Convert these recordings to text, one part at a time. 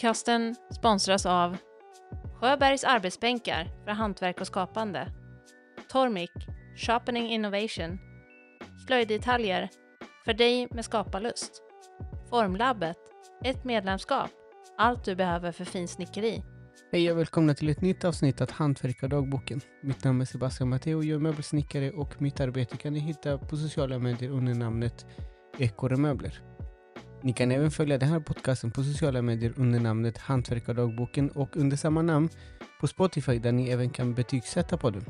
Podcasten sponsras av Sjöbergs arbetsbänkar för hantverk och skapande. Tormik, Sharpening Innovation. Slöjddetaljer för dig med skaparlust. Formlabbet, ett medlemskap. Allt du behöver för finsnickeri. Hej och välkomna till ett nytt avsnitt av Hantverkardagboken. Mitt namn är Sebastian Matteo, jag är möbelsnickare och mitt arbete kan ni hitta på sociala medier under namnet ekorremöbler. Ni kan även följa den här podcasten på sociala medier under namnet Hantverkardagboken och under samma namn på Spotify där ni även kan betygsätta podden.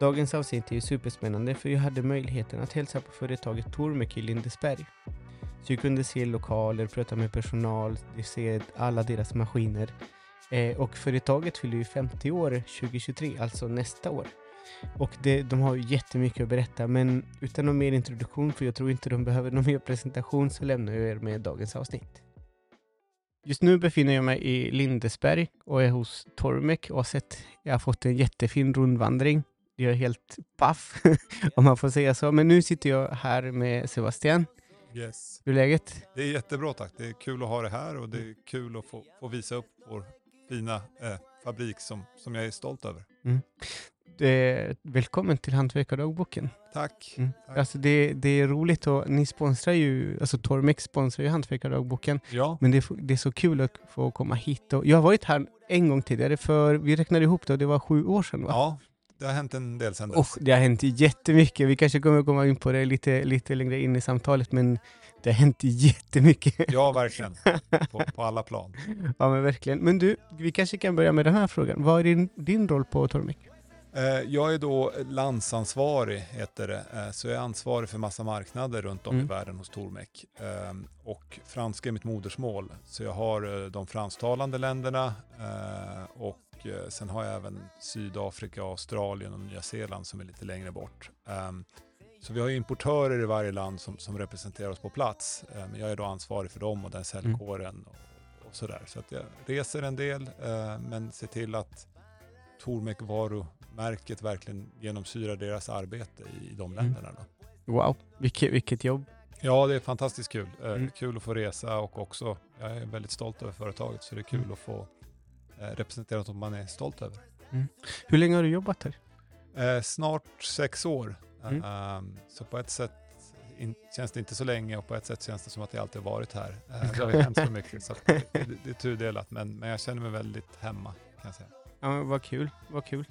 Dagens avsnitt är superspännande för jag hade möjligheten att hälsa på företaget Tormek i Lindesberg. Så jag kunde se lokaler, prata med personal, se alla deras maskiner. Eh, och företaget fyller ju 50 år 2023, alltså nästa år. Och det, de har ju jättemycket att berätta, men utan någon mer introduktion, för jag tror inte de behöver någon mer presentation, så lämnar jag er med dagens avsnitt. Just nu befinner jag mig i Lindesberg och är hos Tormek och har sett, jag har fått en jättefin rundvandring. Jag är helt paff, om man får säga så. Men nu sitter jag här med Sebastian. Yes. Hur är läget? Det är jättebra tack. Det är kul att ha det här och det är kul att få, få visa upp vår fina eh, fabrik som, som jag är stolt över. Eh, välkommen till Hantverkardagboken. Tack. Mm. Tack. Alltså det, det är roligt och ni sponsrar ju, alltså Tormex sponsrar ju Hantverkardagboken. Ja, Men det, det är så kul att få komma hit. Och jag har varit här en gång tidigare för vi räknade ihop det och det var sju år sedan va? ja, det har hänt en del sedan Och dess. det har hänt jättemycket. Vi kanske kommer komma in på det lite, lite längre in i samtalet men det har hänt jättemycket. Ja, verkligen. På, på alla plan. ja men verkligen. Men du, vi kanske kan börja med den här frågan. Vad är din, din roll på Tormek? Eh, jag är då landsansvarig, heter det. Eh, så jag är ansvarig för massa marknader runt om Mm. i världen hos Tormek. Eh, och franska är mitt modersmål. Så jag har eh, de fransktalande länderna och sen har jag även Sydafrika, Australien och Nya Zeeland som är lite längre bort. Eh, så vi har importörer i varje land som, som representerar oss på plats. Men jag är då ansvarig för dem och den säljkåren och, och sådär. Så att jag reser en del men ser till att Tormek varumärket verkligen genomsyrar deras arbete i de Mm. länderna. Då. Wow, vilket, vilket jobb. Ja, det är fantastiskt kul. Eh, Mm. Kul att få resa och också, jag är väldigt stolt över företaget så det är kul Mm. att få eh, representera något man är stolt över. Hur länge har du jobbat här? Eh, snart sex år. Mm. Ehm, så på ett sätt in, känns det inte så länge och på ett sätt känns det som att jag alltid varit här. Eh, det har hänt så mycket så det, det, det är tudelat men, men jag känner mig väldigt hemma kan jag säga. Ja, vad kul, vad kul.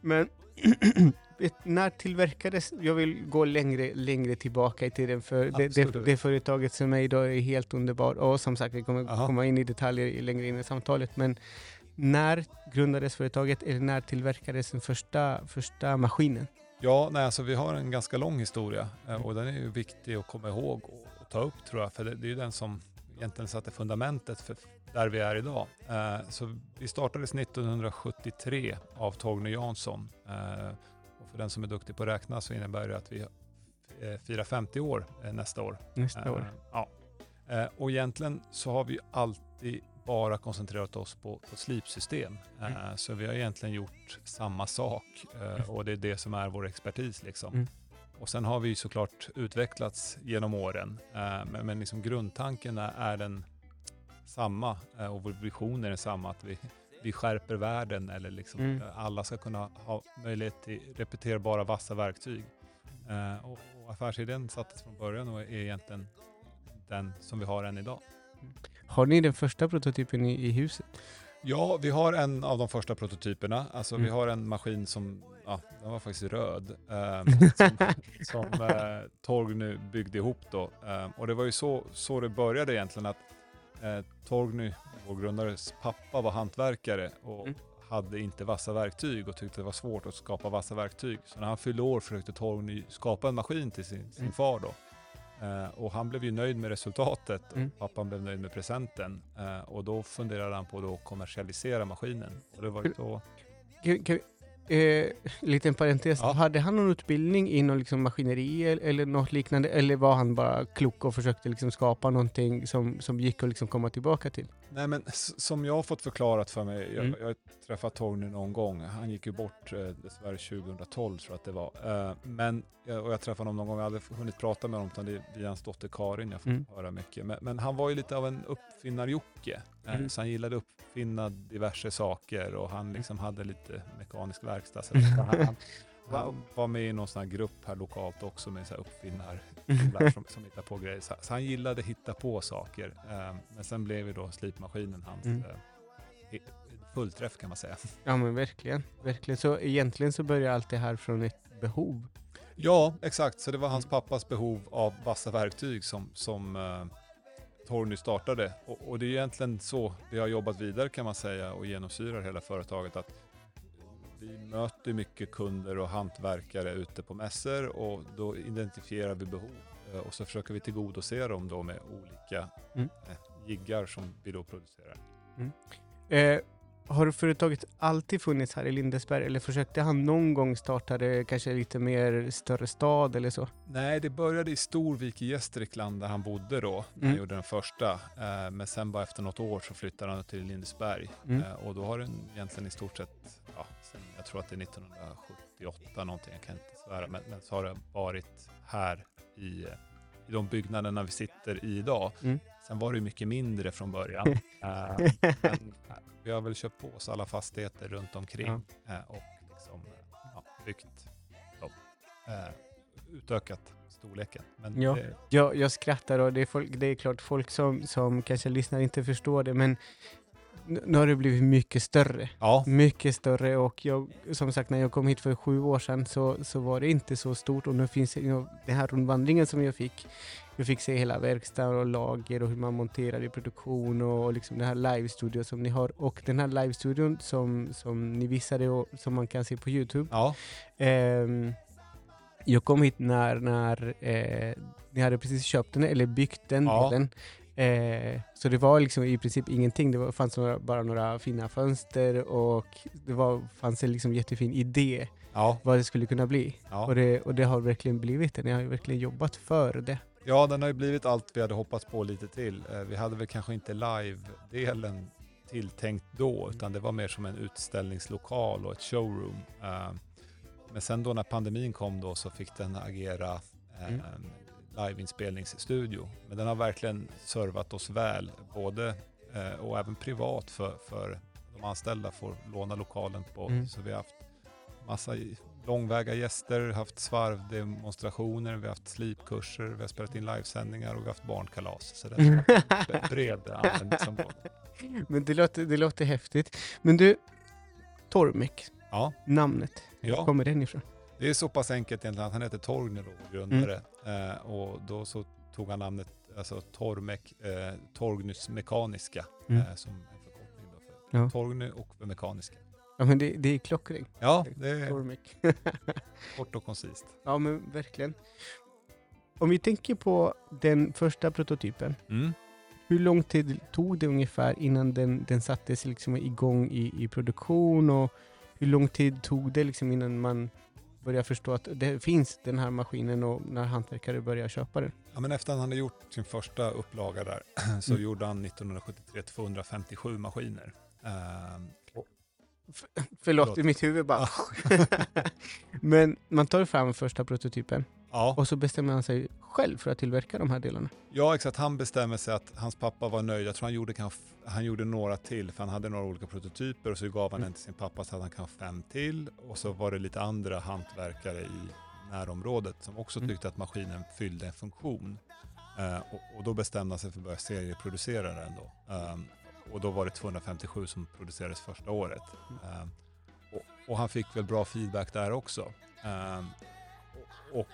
Men när tillverkades, jag vill gå längre, längre tillbaka i tiden för det, det, det företaget som är idag är helt underbart och som sagt vi kommer Aha. komma in i detaljer längre in i samtalet men när grundades företaget eller när tillverkades den första, första maskinen? Ja, nej, alltså vi har en ganska lång historia eh, och den är ju viktig att komma ihåg och, och ta upp tror jag, för det, det är ju den som egentligen satte fundamentet för där vi är idag. Eh, så vi startades 1973 av Torgny Jansson eh, och för den som är duktig på att räkna så innebär det att vi eh, firar 50 år nästa år. Nästa år. Ja. Och egentligen så har vi alltid bara koncentrerat oss på, på slipsystem. Eh, Så vi har egentligen gjort samma sak eh, och det är det som är vår expertis. Liksom. Mm. Och sen har vi ju såklart utvecklats genom åren, eh, men, liksom grundtanken är, den samma eh, och vår vision är densamma, att vi, vi skärper världen eller liksom, Mm. eh, alla ska kunna ha möjlighet till repeterbara vassa verktyg. Och, och affärsidén sattes från början och är egentligen den som vi har än idag. Har ni den första prototypen i, i huset? Ja, vi har en av de första prototyperna. Alltså vi Mm. har en maskin som, ja, den var faktiskt röd. Eh, som som eh, Torgny byggde ihop då. Eh, och det var ju så, så det började egentligen att eh, Torgny, vår grundares pappa, var hantverkare och Mm. hade inte vassa verktyg och tyckte det var svårt att skapa vassa verktyg. Så när han fyllde år försökte Torgny skapa en maskin till sin, sin Mm. far då. Eh, och han blev ju nöjd med resultatet och Mm. pappan blev nöjd med presenten. Eh, och då funderade han på att kommersialisera maskinen. Och det var ju då, Kan, kan, eh, liten parentes. Ja. Hade han någon utbildning inom liksom maskineri el- eller något liknande? Eller var han bara klok och försökte liksom skapa någonting som, som gick att liksom komma tillbaka till? Nej, men som jag har fått förklarat för mig, jag, Mm. jag har träffat Torgny någon gång, han gick ju bort eh, dessvärre 2012 tror jag att det var. Eh, men, eh, och jag träffade honom någon gång, jag hade hunnit prata med honom, utan det är via hans dotter Karin jag får Mm. höra mycket. Men, men han var ju lite av en uppfinnar-Jocke, eh, Mm. så han gillade uppfinna diverse saker och han liksom hade lite mekanisk verkstad. Så han, han var med i någon sån här grupp här lokalt också med så här uppfinnar som, som hittar på grejer. Så, så han gillade hitta på saker. Eh, men sen blev ju då slipmaskinen hans Mm. eh, fullträff kan man säga. Ja men verkligen. verkligen. Så egentligen så börjar allt det här från ett behov. Ja, exakt. Så det var hans pappas behov av vassa verktyg som, som uh, Torny startade. Och, och det är egentligen så vi har jobbat vidare kan man säga och genomsyrar hela företaget. att vi möter mycket kunder och hantverkare ute på mässor och då identifierar vi behov eh, och så försöker vi tillgodose dem då med olika Mm. eh, jiggar som vi då producerar. Eh, har företaget alltid funnits här i Lindesberg eller försökte han någon gång starta det kanske lite mer större stad eller så? Nej, det började i Storvik i Gästrikland där han bodde då, när han Mm. gjorde den första. Eh, men sen bara efter något år så flyttade han till Lindesberg. Mm. Eh, och då har den egentligen i stort sett, jag tror att det är 1978 någonting, jag kan inte svära, men, men så har det varit här i, i de byggnaderna vi sitter i idag. Mm. Sen var det mycket mindre från början. Eh, men eh, vi har väl köpt på oss alla fastigheter runt omkring eh, och liksom, ja, byggt dem. Utökat storleken. Men Ja. det, Jag, jag skrattar och det är, folk, det är klart folk som, som kanske lyssnar inte förstår det men nu har det blivit mycket större. ja, Mycket större och jag, som sagt när jag kom hit för sju år sedan så, så var det inte så stort och nu finns know, den här rundvandringen som jag fick. Jag fick se hela verkstaden och lager och hur man monterar i produktion och, liksom den här live-studion som ni har och den här live-studion som, som ni visade och som man kan se på Youtube. ja, Ehm, jag kom hit när, när eh, ni hade precis köpt den eller byggt den Ja. Eh, så det var liksom i princip ingenting. Det var, fanns några, bara några fina fönster och det var, fanns en liksom jättefin idé ja, vad det skulle kunna bli. ja. Och, det, och det har verkligen blivit det. Ni har ju verkligen jobbat för det. ja, den har ju blivit allt vi hade hoppats på lite till. Eh, vi hade väl kanske inte live-delen tilltänkt då, utan det var mer som en utställningslokal och ett showroom. Eh, men sen då när pandemin kom då så fick den agera eh, Mm. Liveinspelningsstudio. Men den har verkligen servat oss väl, både eh, och även privat för, för de anställda får låna lokalen på. Mm. Så vi har haft massa långväga gäster, haft svarvdemonstrationer, vi har haft slipkurser, vi har spelat in livesändningar och vi har haft barnkalas. Så det Mm. är bred användningsområde. Men det låter, det låter häftigt. Men du, Tormek, Ja, namnet, ja. kommer den ifrån? Det är så pass enkelt egentligen att han heter Torgny då, grundare. Eh, och då så tog han namnet, alltså Tormek, eh, Torgnys Mekaniska, Mm. eh, som en förkortning då för Ja. Torgny och för Mekaniska. Ja men det, det är klockrent. Ja, det är Tormek. kort och koncist. Ja men verkligen. Om vi tänker på den första prototypen. Mm. Hur lång tid tog det ungefär innan den, den sattes liksom igång i, i produktion och hur lång tid tog det liksom innan man började förstå att det finns den här maskinen och när hantverkare börjar köpa den? Ja, men efter han hade gjort sin första upplaga där så Mm. gjorde han 1973 257 maskiner. Ehm, Förlåt, Förlåt. i mitt huvud bara. Men man tar fram första prototypen ja, och så bestämmer han sig själv för att tillverka de här delarna. ja, exakt. Han bestämmer sig att hans pappa var nöjd. Jag tror han gjorde, han gjorde några till, för han hade några olika prototyper och så gav han Mm. en till sin pappa så hade han kanske fem till. Och så var det lite andra hantverkare i närområdet som också Mm. tyckte att maskinen fyllde en funktion. Eh, och, och då bestämde han sig för att börja serieproducera den då. Ehm, och då var det 257 som producerades första året. Ehm, och, och han fick väl bra feedback där också. Ehm, och, och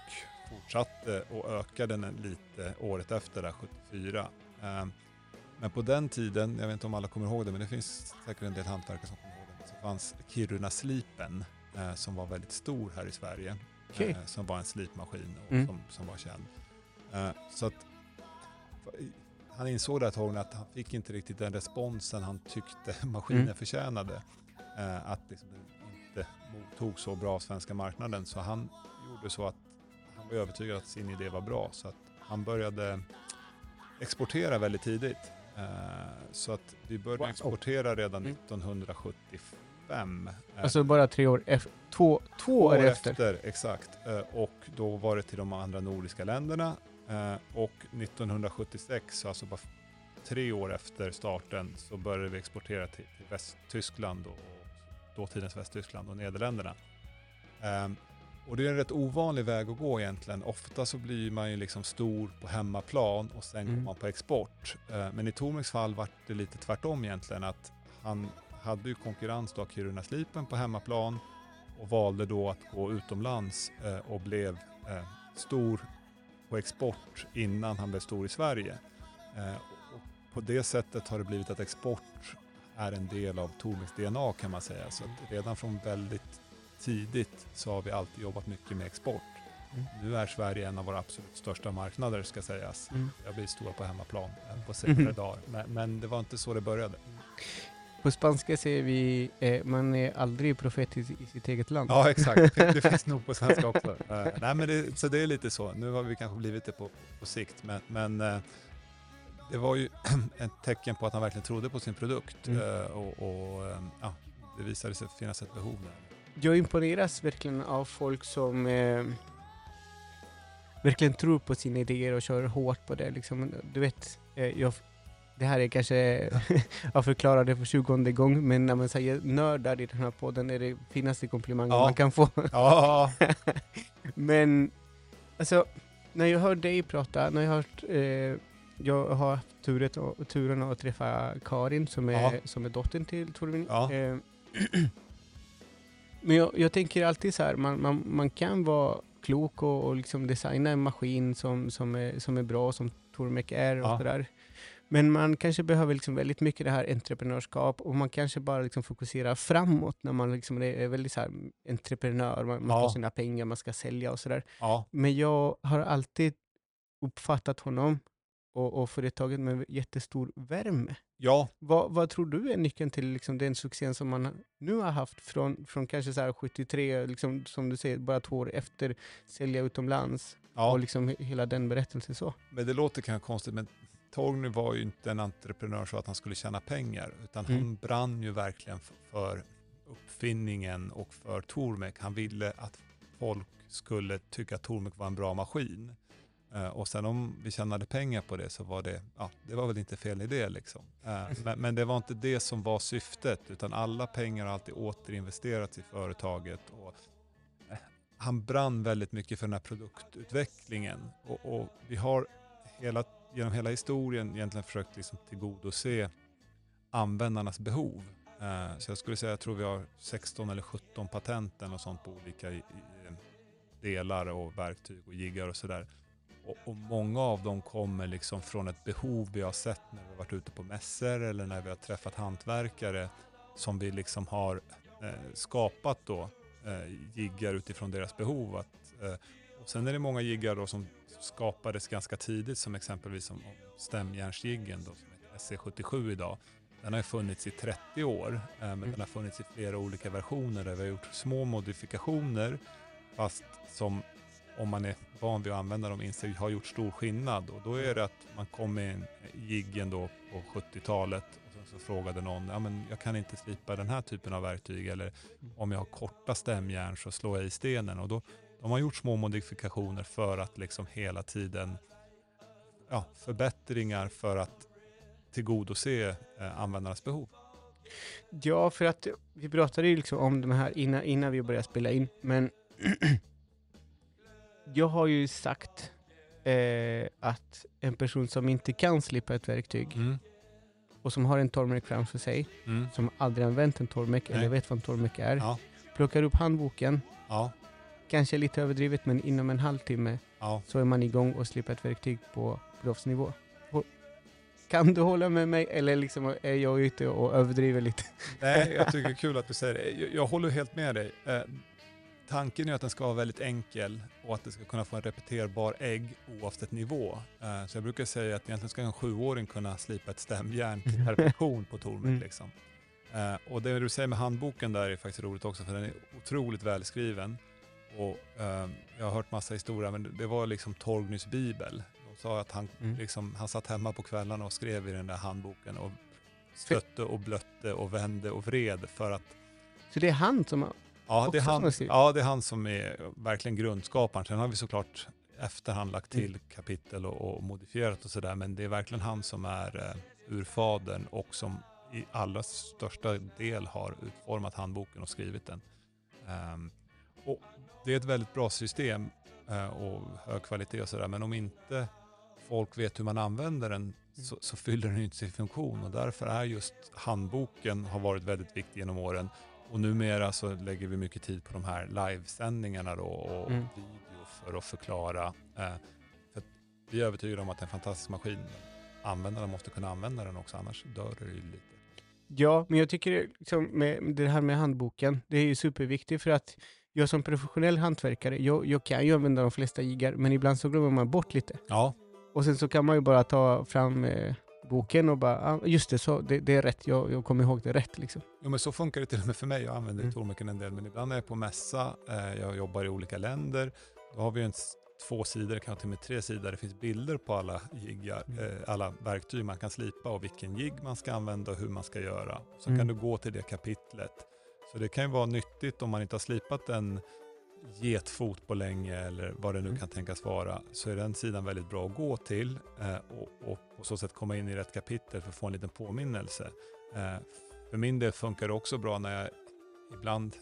fortsatte och ökade den lite året efter, där 74. Ehm, men på den tiden, jag vet inte om alla kommer ihåg det, men det finns säkert en del hantverkare som kommer ihåg det, så fanns Kiruna-slipen eh, som var väldigt stor här i Sverige. Okej. Eh, som var en slipmaskin och Mm. som, som var känd. Eh, så att han insåg där tag att han fick inte riktigt den responsen han tyckte maskinen Mm. förtjänade. Eh, att liksom den inte mottog så bra av svenska marknaden så han gjorde så att han var övertygad att sin idé var bra. Så att han började exportera väldigt tidigt. Eh, så att vi började Wow. exportera redan Mm. 1975. Eh, Alltså bara tre år efter. Två, två år efter. Exakt. Eh, Och då var det till de andra nordiska länderna. Eh, Och 1976, alltså bara tre år efter starten, så började vi exportera till, Västtyskland och dåtidens Västtyskland och Nederländerna. Ehm, Och det är en rätt ovanlig väg att gå egentligen. Ofta så blir man ju liksom stor på hemmaplan och sen Mm. går man på export. Eh, Men i Tormeks fall var det lite tvärtom egentligen. Att han hade ju konkurrens av Kiruna Slipen på hemmaplan och valde då att gå utomlands eh, och blev stor på export innan han blev stor i Sverige. Eh, och på det sättet har det blivit att export är en del av Tormeks DNA kan man säga. Så redan från väldigt tidigt så har vi alltid jobbat mycket med export. Mm. Nu är Sverige en av våra absolut största marknader ska sägas. Mm. Jag blir stora på hemmaplan eh, på senare Mhm. dagar. Men, men det var inte så det började. På spanska säger vi eh, man är aldrig profet i, i sitt eget land. Ja, exakt. Det finns nog på svenska också. Eh, nej, men det, så det är lite så. Nu har vi kanske blivit det på, på sikt, men, men eh, det var ju ett tecken på att han verkligen trodde på sin produkt Mm. eh, och, och ja, det visade sig finnas ett behov där. Jag imponeras verkligen av folk som verkligen tror på sina idéer och kör hårt på det. Liksom, du vet, jag, det här är kanske, jag förklarar det för tjugonde gång, men när man säger nördar i den här podden är det finaste komplimangen Ja. man kan få. Ja, men alltså, när jag hör dig prata, när jag har hört, eh, jag har haft turet och, turen att träffa Karin som är, Ja. som är dottern till Torvin. Ja. Eh, men jag, jag tänker alltid så här, man, man, man kan vara klok och, och liksom designa en maskin som, som, är, som är bra, som Tormek är och Ja. sådär. Men man kanske behöver liksom väldigt mycket det här entreprenörskap och man kanske bara liksom fokuserar framåt när man liksom är väldigt så entreprenör, man, man Ja. ska ha sina pengar, man ska sälja och sådär. ja, Men jag har alltid uppfattat honom och, och företaget med jättestor värme. ja, Vad, vad tror du är nyckeln till liksom den succén som man nu har haft från, från kanske så här 73, liksom, som du säger, bara två år efter, sälja utomlands ja. och liksom he- hela den berättelsen så? Men det låter kanske konstigt, men Torgny var ju inte en entreprenör så att han skulle tjäna pengar, utan Mm. han brann ju verkligen för uppfinningen och för Tormek. Han ville att folk skulle tycka att Tormek var en bra maskin. Eh, och sen om vi tjänade pengar på det så var det, ja, det var väl inte fel idé liksom. Eh, men, men det var inte det som var syftet, utan alla pengar har alltid återinvesterats i företaget. Och eh, han brann väldigt mycket för den här produktutvecklingen. Och, och vi har hela, genom hela historien egentligen försökt liksom tillgodose användarnas behov. Eh, så jag skulle säga, jag tror vi har 16 eller 17 patenten och sånt på olika i, i, eh, delar och verktyg och jiggar och sådär. Och, och många av dem kommer liksom från ett behov vi har sett när vi har varit ute på mässor eller när vi har träffat hantverkare som vi liksom har eh, skapat då eh, jiggar utifrån deras behov. Att, eh, och sen är det många jiggar då som skapades ganska tidigt som exempelvis som stämjärnsjiggen då, som heter SC77 idag. Den har funnits i 30 år, eh, men Mm. den har funnits i flera olika versioner där vi har gjort små modifikationer fast som om man är van vid att använda dem inser har gjort stor skillnad. Och då är det att man kom med en jiggen då på 70-talet och så frågade någon, ja men jag kan inte slipa den här typen av verktyg eller om jag har korta stämjärn så slår jag i stenen. Och då, de har gjort små modifikationer för att liksom hela tiden ja, förbättringar för att tillgodose eh, användarnas behov. Ja, för att vi pratade ju liksom om de här innan, innan vi började spela in, men jag har ju sagt eh, att en person som inte kan slipa ett verktyg Mm. och som har en tormek framför sig, Mm. som aldrig använt en tormek eller vet vad en tormek är, Ja, plockar upp handboken, ja, kanske lite överdrivet, men inom en halvtimme ja. så är man igång och slipar ett verktyg på proffsnivå. Kan du hålla med mig eller liksom är jag ute och överdriver lite? Nej, jag tycker det är kul att du säger det. Jag, jag håller helt med dig. Eh, tanken är att den ska vara väldigt enkel och att det ska kunna få en repeterbar ägg oavsett nivå. Eh, så jag brukar säga att egentligen ska en sjuåring kunna slipa ett stämjärn till perfektion på Tormek. Mm. Liksom. Eh, och det du säger med handboken där är faktiskt roligt också, för den är otroligt välskriven. Och, eh, jag har hört massa historier, men det var liksom Torgnys bibel. De sa att han, Mm. liksom, han satt hemma på kvällarna och skrev i den där handboken och stötte och blötte och vände och vred för att Så det är han som har... Ja, det är han, ja, det är han som är verkligen grundskaparen. Sen har vi såklart efterhand lagt till Mm. kapitel och, och modifierat och sådär, men det är verkligen han som är eh, urfadern och som i allra största del har utformat handboken och skrivit den. Ehm, och det är ett väldigt bra system eh, och hög kvalitet och sådär, men om inte folk vet hur man använder den så, så fyller den inte sin funktion och därför är just handboken har varit väldigt viktig genom åren och numera så lägger vi mycket tid på de här livesändningarna då och Mm. video för att förklara. Eh, för att vi är övertygade om att det är en fantastisk maskin. Användarna måste kunna använda den också, annars dör det ju lite. Ja, men jag tycker liksom med det här med handboken, det är ju superviktigt för att jag som professionell hantverkare, jag, jag kan ju använda de flesta jiggar, men ibland så glömmer man bort lite. Ja, Och sen så kan man ju bara ta fram eh, boken och bara, ah, just det, så, det, det är rätt, jag, jag kommer ihåg det rätt liksom. Jo, men så funkar det till och med för mig. Jag använder Mm. Tormeken en del, men ibland är jag på mässa, eh, jag jobbar i olika länder. Då har vi en två sidor, kanske till och med tre sidor. Det finns bilder på alla jiggar, Mm. eh, alla verktyg man kan slipa och vilken jigg man ska använda och hur man ska göra. Så Mm. kan du gå till det kapitlet. Så det kan ju vara nyttigt om man inte har slipat en getfot på länge eller vad det nu Mm. kan tänkas vara, så är den sidan väldigt bra att gå till eh, och, och på så sätt komma in i rätt kapitel för att få en liten påminnelse. Eh, för min del funkar det också bra när jag ibland,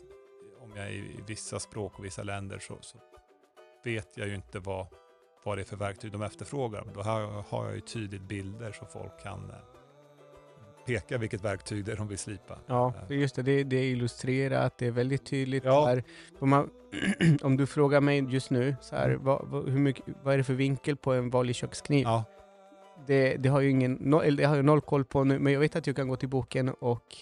om jag är i vissa språk och vissa länder så, så vet jag ju inte vad, vad det är för verktyg de efterfrågar. Då har, har jag ju tydligt bilder så folk kan eh, peka vilket verktyg det är de vill slipa. Ja, just det, det, det är illustrerat, det är väldigt tydligt. Ja. Här. Om, man, om du frågar mig just nu, så här, Mm. vad, vad, hur mycket, vad är det för vinkel på en vanlig kökskniv? Ja, Det, det har ju ingen, no, eller det har jag noll koll på nu, men jag vet att jag kan gå till boken och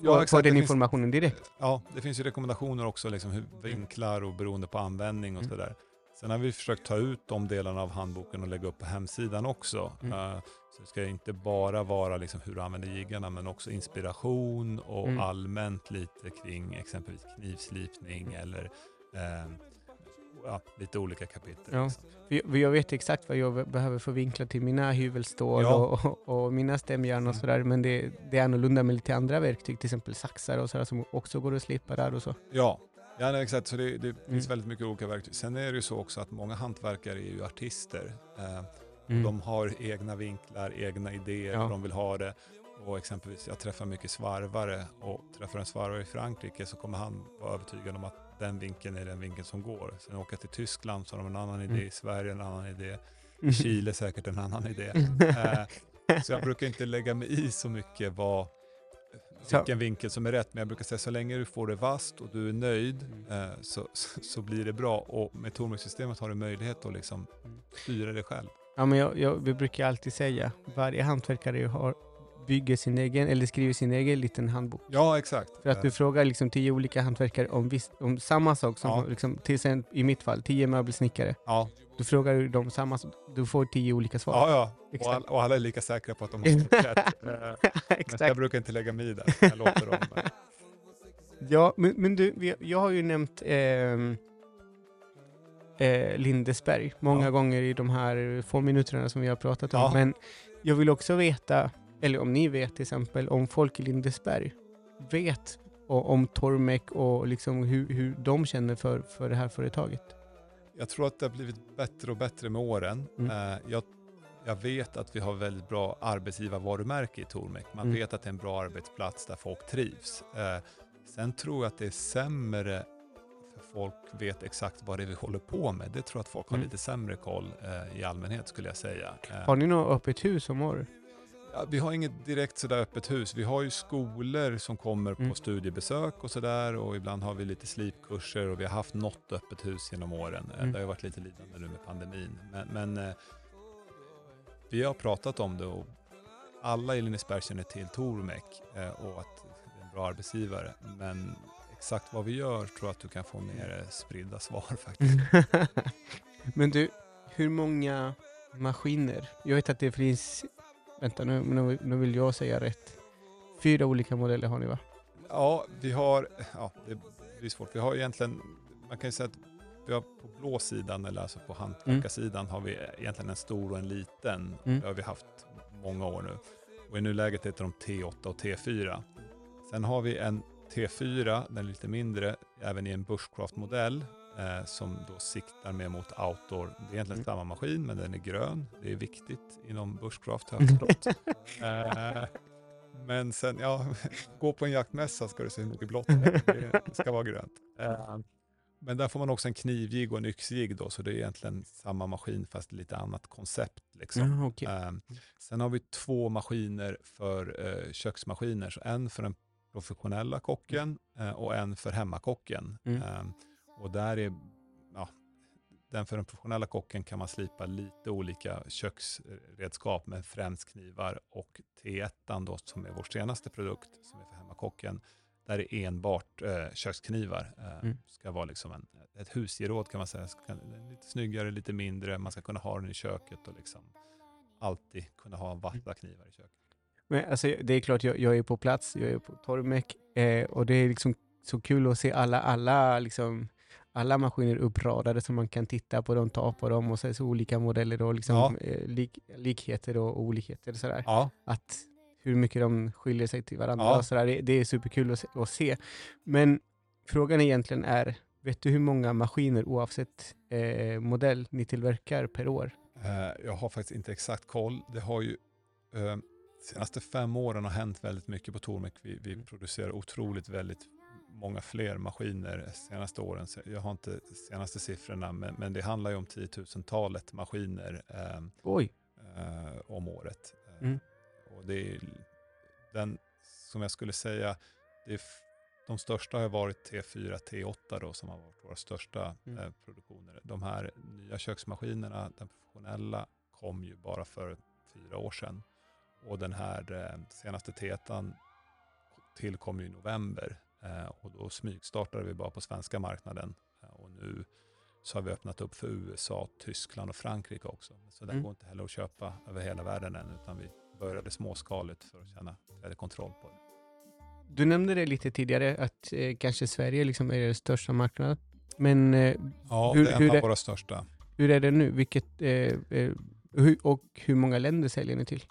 Ja, få, exakt. få den finns- informationen direkt. Ja, det finns ju rekommendationer också, liksom hur vinklar och beroende på användning och Mm. sådär. Sen har vi försökt ta ut de delarna av handboken och lägga upp på hemsidan också. Mm. Eh, så det ska inte bara vara liksom hur du använder jiggarna, men också inspiration och Mm. allmänt lite kring exempelvis knivslipning eller eh, ja, lite olika kapitel. Ja. Liksom. Jag, vet exakt vad jag be- behöver för vinklar till mina hyvelstål Ja. och, och, och mina stämjärn och Mm. sådär, men det, det är annorlunda med lite andra verktyg, till exempel saxar och sådär som också går att slipa där och så. Ja, ja nej, exakt. Så det, det Mm. finns väldigt mycket olika verktyg. Sen är det ju så också att många hantverkare är ju artister. Eh, Mm. De har egna vinklar, egna idéer, Ja. hur de vill ha det. Och exempelvis, jag träffar mycket svarvare och träffar en svarvare i Frankrike så kommer han vara övertygad om att den vinkeln är den vinkeln som går. Sen åker jag till Tyskland så har de en annan idé, Mm. i Sverige en annan idé, i Chile säkert en annan idé. Eh, så jag brukar inte lägga mig i så mycket vad, vilken vinkel som är rätt, men jag brukar säga så länge du får det vasst och du är nöjd Mm. eh, så, så, så blir det bra. Och med Tormek-systemet har du möjlighet att liksom Mm. styra det själv. Ja, men jag, jag, vi brukar alltid säga, varje hantverkare har, bygger sin egen, eller skriver sin egen liten handbok. Ja, exakt. För att du Eh, frågar liksom tio olika hantverkare om, viss, om samma sak, som Ja. liksom, till exempel, i mitt fall, tio möbelsnickare. Ja, Du frågar dem samma, sak, du får tio olika svar. ja, ja. Och, Exakt. all, och alla är lika säkra på att de har rätt. Eh, Men jag Exakt. brukar inte lägga mig i det. Jag låter dem... eh, Ja, men, men du, jag har ju nämnt ehm, eh, Lindesberg många Ja. gånger i de här få minuterna som vi har pratat om. Ja. Men jag vill också veta, eller om ni vet till exempel, om folk i Lindesberg vet o- om Tormek och liksom hur, hur de känner för, för det här företaget. Jag tror att det har blivit bättre och bättre med åren. Mm. Eh, Jag, jag vet att vi har väldigt bra arbetsgivarvarumärke i Tormek. Man Mm. vet att det är en bra arbetsplats där folk trivs. Eh, Sen tror jag att det är sämre folk vet exakt vad det är vi håller på med. Det tror jag att folk har Mm. lite sämre koll eh, i allmänhet skulle jag säga. Eh, Har ni något öppet hus om året? Ja, vi har inget direkt sådär öppet hus. Vi har ju skolor som kommer Mm. på studiebesök och sådär och ibland har vi lite slipkurser och vi har haft något öppet hus genom åren. Eh, Mm. Det har ju varit lite lidande nu med pandemin. Men, men eh, vi har pratat om det och alla i Lindesberg känner till Tormek eh, och att det är en bra arbetsgivare. Men exakt vad vi gör tror jag att du kan få mer eh, spridda svar faktiskt. Men du, hur många maskiner? Jag vet att det finns, vänta nu, nu, vill jag säga rätt. Fyra olika modeller har ni va? Ja, vi har, ja det blir svårt. Vi har egentligen, man kan ju säga att vi har på blå sidan, eller alltså på hantverkarsidan, har vi egentligen en stor och en liten. Mm. Det har vi haft många år nu. Och i nuläget heter de T8 och T4. Sen har vi en T4, den är lite mindre, även i en Bushcraft-modell eh, som då siktar mer mot outdoor. Det är egentligen Mm. samma maskin, men den är grön. Det är viktigt inom Bushcraft har jag förstått. eh, men sen, ja, gå på en jaktmässa ska du se mycket blått. Det ska vara grönt. Eh, men där får man också en knivjigg och en yxjigg då, så det är egentligen samma maskin fast lite annat koncept. Liksom. Ja, okej. Eh, sen har vi två maskiner för eh, köksmaskiner, så en för den professionella kocken eh, och en för hemmakocken. Mm. Eh, och där är, ja, den för den professionella kocken kan man slipa lite olika köksredskap med främst knivar och T1 då som är vår senaste produkt som är för hemmakocken. Där är enbart eh, köksknivar. Eh, Mm. Ska vara liksom en, ett husgeråd kan man säga. Ska, lite snyggare, lite mindre. Man ska kunna ha den i köket och liksom alltid kunna ha vassa knivar i köket. Men alltså, det är klart, jag, jag är på plats, jag är på Tormek eh, och det är liksom så kul att se alla, alla, liksom, alla maskiner uppradade som man kan titta på dem, ta på dem och så, så olika modeller och liksom, Ja. eh, lik, likheter och olikheter. Sådär. Ja, Att hur mycket de skiljer sig till varandra. Ja. Och sådär. Det, det är superkul att, se- att se. Men frågan egentligen är, vet du hur många maskiner oavsett eh, modell ni tillverkar per år? Eh, Jag har faktiskt inte exakt koll. Det har ju eh, senaste fem åren har hänt väldigt mycket på Tormek. Vi, vi Mm. producerar otroligt väldigt många fler maskiner senaste åren. Jag har inte senaste siffrorna, men, men det handlar ju om tiotusentalet maskiner eh, eh, om året. Eh, Mm. Och det är den som jag skulle säga, det är de största har varit T4, T8 då, som har varit våra största Mm. eh, produktioner. De här nya köksmaskinerna, den professionella, kom ju bara för fyra år sedan. Och den här eh, senaste T1 tillkom ju i november. Eh, och då smygstartade vi bara på svenska marknaden. Eh, och nu så har vi öppnat upp för USA, Tyskland och Frankrike också. Så den Mm. går inte heller att köpa över hela världen än, utan vi började småskaligt för att känna bättre kontroll på det. Du nämnde det lite tidigare, att eh, kanske Sverige liksom är den största marknaden. Men eh, Ja, Hur- det är en hur av våra största. hur är det nu? Vilket, eh, hur, och hur många länder säljer ni till?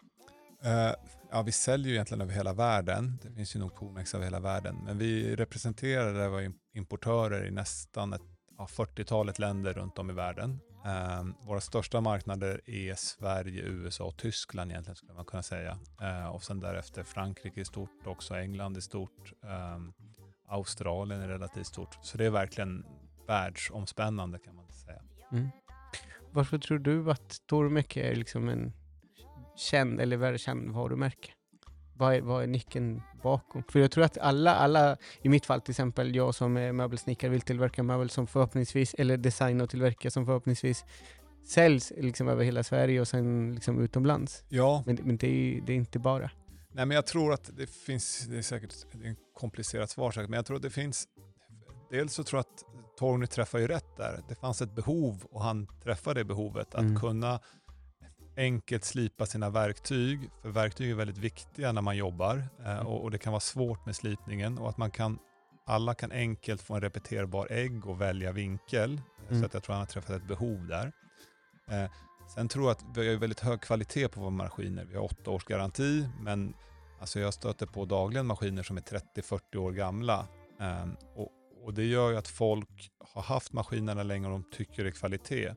Eh, ja, vi säljer ju egentligen över hela världen. Det finns ju nog Tormex över hela världen. Men vi representerar det var importörer i nästan ett ja, 40-talet länder runt om i världen. Eh, våra största marknader är Sverige, USA och Tyskland egentligen skulle man kunna säga. Eh, och sen därefter Frankrike är stort, också England är stort. Eh, Australien är relativt stort. Så det är verkligen världsomspännande kan man säga. Mm. Varför tror du att Tormek är liksom en känd eller världskänd varumärke? Vad är, vad är nyckeln bakom? För jag tror att alla, alla, i mitt fall till exempel, jag som är möbelsnickare vill tillverka möbel som förhoppningsvis, eller designa och tillverka som förhoppningsvis säljs liksom över hela Sverige och sen liksom utomlands. Ja, Men, men det, är, det är inte bara. Nej, men jag tror att det finns, det är säkert det är en komplicerat svar säkert, men jag tror att det finns, dels så tror jag att Torgny träffar ju rätt där. Det fanns ett behov och han träffade det behovet att Mm. kunna enkelt slipa sina verktyg, för verktyg är väldigt viktiga när man jobbar eh, och, och det kan vara svårt med slipningen och att man kan, alla kan enkelt få en repeterbar ägg och välja vinkel. Mm. Så att jag tror han har träffat ett behov där. Eh, sen tror jag att vi har väldigt hög kvalitet på våra maskiner. Vi har åtta års garanti, men alltså jag stöter på dagligen maskiner som är 30-40 år gamla. Eh, och, och det gör ju att folk har haft maskinerna länge och de tycker det är kvalitet.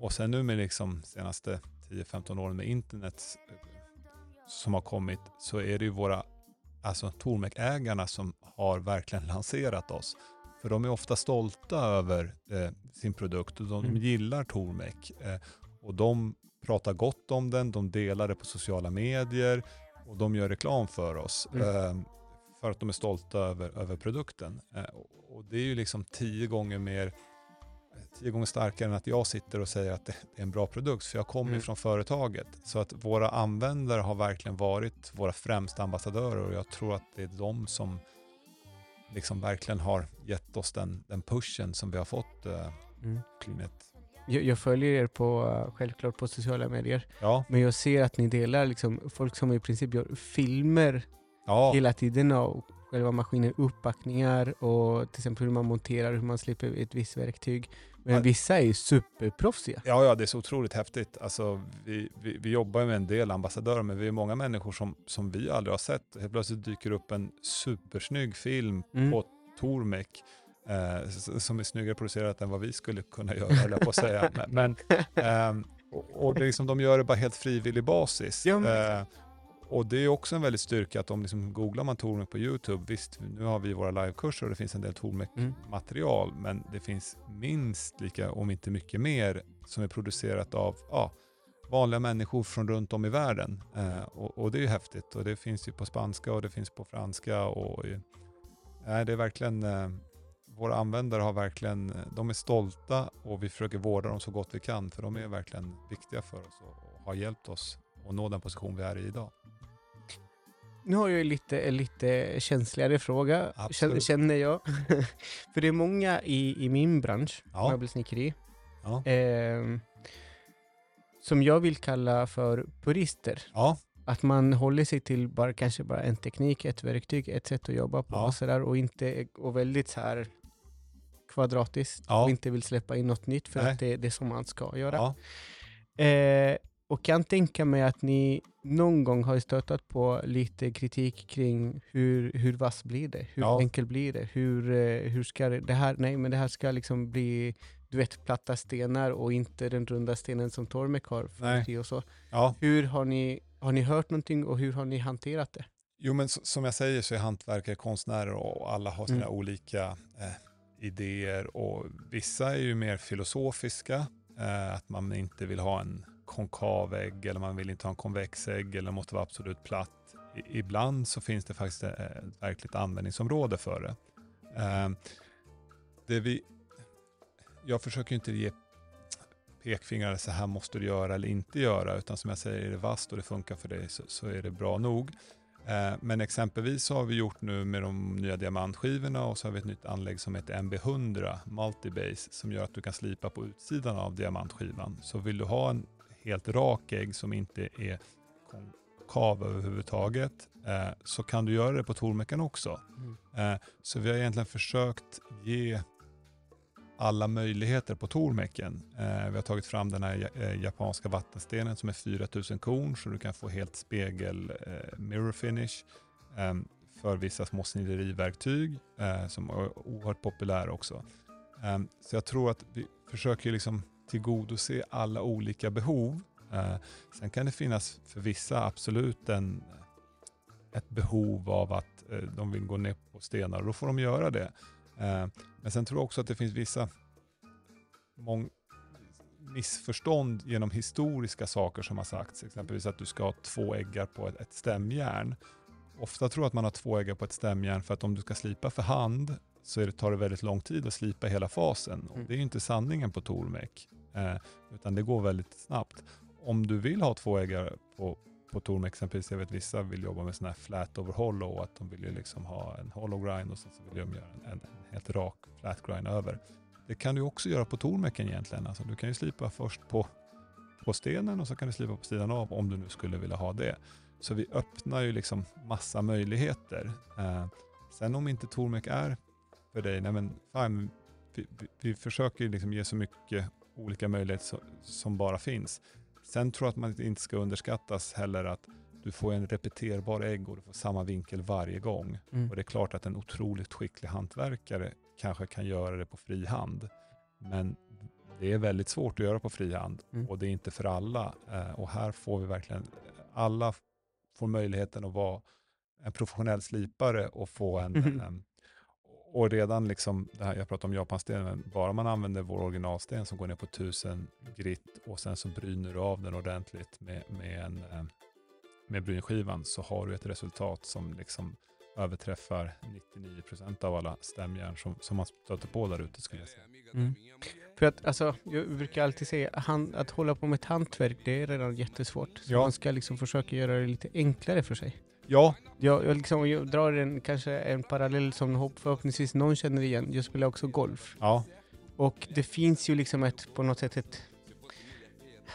Och sen nu med liksom senaste 10-15 åren med internet som har kommit så är det ju våra alltså Tormek-ägarna som har verkligen lanserat oss. För de är ofta stolta över eh, sin produkt och de, Mm. gillar Tormek. Eh, och de pratar gott om den, de delar det på sociala medier och de gör reklam för oss. Mm. Eh, för att de är stolta över, över produkten. Eh, och det är ju liksom tio gånger mer tio gånger starkare än att jag sitter och säger att det är en bra produkt, för jag kommer Mm. från företaget. Så att våra användare har verkligen varit våra främsta ambassadörer och jag tror att det är de som liksom verkligen har gett oss den, den pushen som vi har fått. Eh, Mm. Jag, jag följer er på, eh, självklart på sociala medier, ja, men jag ser att ni delar liksom folk som i princip gör filmer Ja, hela tiden och själva maskinen, uppbackningar och till exempel hur man monterar, hur man slipper ett visst verktyg. Men vissa är ju superproffsiga. Ja, ja, det är så otroligt häftigt. Alltså, vi, vi, vi jobbar med en del ambassadörer, men vi är många människor som, som vi aldrig har sett. Helt plötsligt dyker upp en supersnygg film Mm. på Tormek eh, som är snyggare producerat än vad vi skulle kunna göra, höll jag på att säga. Men, men, ehm, och, och liksom, de gör det bara helt frivillig basis. Ja, men- Eh, och det är också en väldigt styrka att om liksom googlar man Tormek på YouTube, visst nu har vi våra livekurser och det finns en del Tormek Mm. material, men det finns minst lika, om inte mycket mer, som är producerat av ja, vanliga människor från runt om i världen. Eh, och, och det är ju häftigt och det finns ju på spanska och det finns på franska. och Nej, det är verkligen, eh, våra användare har verkligen, eh, de är stolta och vi försöker vårda dem så gott vi kan för de är verkligen viktiga för oss och, och har hjälpt oss att nå den position vi är i idag. Nu har jag lite, en lite känsligare fråga, Absolut. kän- känner jag. För det är många i, i min bransch, Ja. möbelsnickeri, Ja. ehm, som jag vill kalla för purister. Ja, Att man håller sig till bara, kanske bara en teknik, ett verktyg, ett sätt att jobba på Ja. och, sådär, och, inte, och väldigt så här kvadratiskt Ja. och inte vill släppa in något nytt för Nej. att det, det är som man ska göra. ja. Eh, och kan tänka mig att ni någon gång har stötat på lite kritik kring hur, hur vass blir det? Hur Ja. enkel blir det? Hur, eh, hur ska det, det här, nej men det här ska liksom bli, du vet, platta stenar och inte den runda stenen som Tormek har Nej. och så. ja. Hur har ni, har ni hört någonting och hur har ni hanterat det? Jo, men som jag säger så är hantverkare konstnärer och alla har sina Mm. olika eh, idéer och vissa är ju mer filosofiska, eh, att man inte vill ha en konkav ägg eller man vill inte ha en konvex ägg eller måste vara absolut platt. Ibland så finns det faktiskt ett verkligt användningsområde för det. Ehm, det vi, jag försöker inte ge pekfingrar, så här måste du göra eller inte göra, utan som jag säger, är det vasst och det funkar för dig så, så är det bra nog. Ehm, men exempelvis så har vi gjort nu med de nya diamantskivorna och så har vi ett nytt anlägg som heter MB100 Multibase som gör att du kan slipa på utsidan av diamantskivan. Så vill du ha en helt rak ägg som inte är konkav överhuvudtaget eh, så kan du göra det på Tormekan också. Eh, Så vi har egentligen försökt ge alla möjligheter på Tormecken. Eh, vi har tagit fram den här ja- japanska vattenstenen som är 4000 korn så du kan få helt spegel mirror finish för vissa små snideriverktyg som är oerhört populära också. Så jag tror att vi försöker liksom tillgodose alla olika behov. Eh, sen kan det finnas för vissa absolut en, ett behov av att eh, de vill gå ner på stenar och då får de göra det. Eh, men sen tror jag också att det finns vissa mång- missförstånd genom historiska saker som har sagts. Exempelvis att du ska ha två äggar på ett, ett stämjärn. Ofta tror jag att man har två äggar på ett stämjärn för att om du ska slipa för hand så det, tar det väldigt lång tid att slipa hela fasen. Och Mm. det är ju inte sanningen på Tormek, Eh, utan det går väldigt snabbt. Om du vill ha två ägare på, på Tormek, exempelvis, jag vet vissa vill jobba med sån här flat over hollow, att de vill ju liksom ha en hollow grind och sen så vill de göra en, en, en helt rak flat grind över. Det kan du också göra på Tormeken egentligen. Alltså, du kan ju slipa först på, på stenen och så kan du slipa på sidan av om du nu skulle vilja ha det. Så vi öppnar ju liksom massa möjligheter. Eh, sen om inte Tormek är för dig, nej men fine, vi, vi, vi försöker ju liksom ge så mycket olika möjligheter som bara finns. Sen tror jag att man inte ska underskattas heller att du får en repeterbar ägg och du får samma vinkel varje gång. Mm. Och det är klart att en otroligt skicklig hantverkare kanske kan göra det på fri hand. Men det är väldigt svårt att göra på fri hand Mm. och det är inte för alla. Eh, och här får vi verkligen, alla får möjligheten att vara en professionell slipare och få en, Mhm. en och redan liksom, det här, jag pratar om japanstenen, bara man använder vår originalsten som går ner på 1000 grit och sen så bryner du av den ordentligt med, med, en, eh, med brynskivan så har du ett resultat som liksom överträffar 99% av alla stämjärn som, som man stöter på där ute skulle jag säga. Mm. För att alltså, jag brukar alltid säga han, att hålla på med ett hantverk, det är redan jättesvårt. Så Ja. man ska liksom försöka göra det lite enklare för sig. Ja, Jag, jag, liksom, jag drar en, kanske en parallell som hopp- förhoppningsvis någon känner igen. Jag spelar också golf. ja, Och det finns ju liksom ett, på något sätt ett,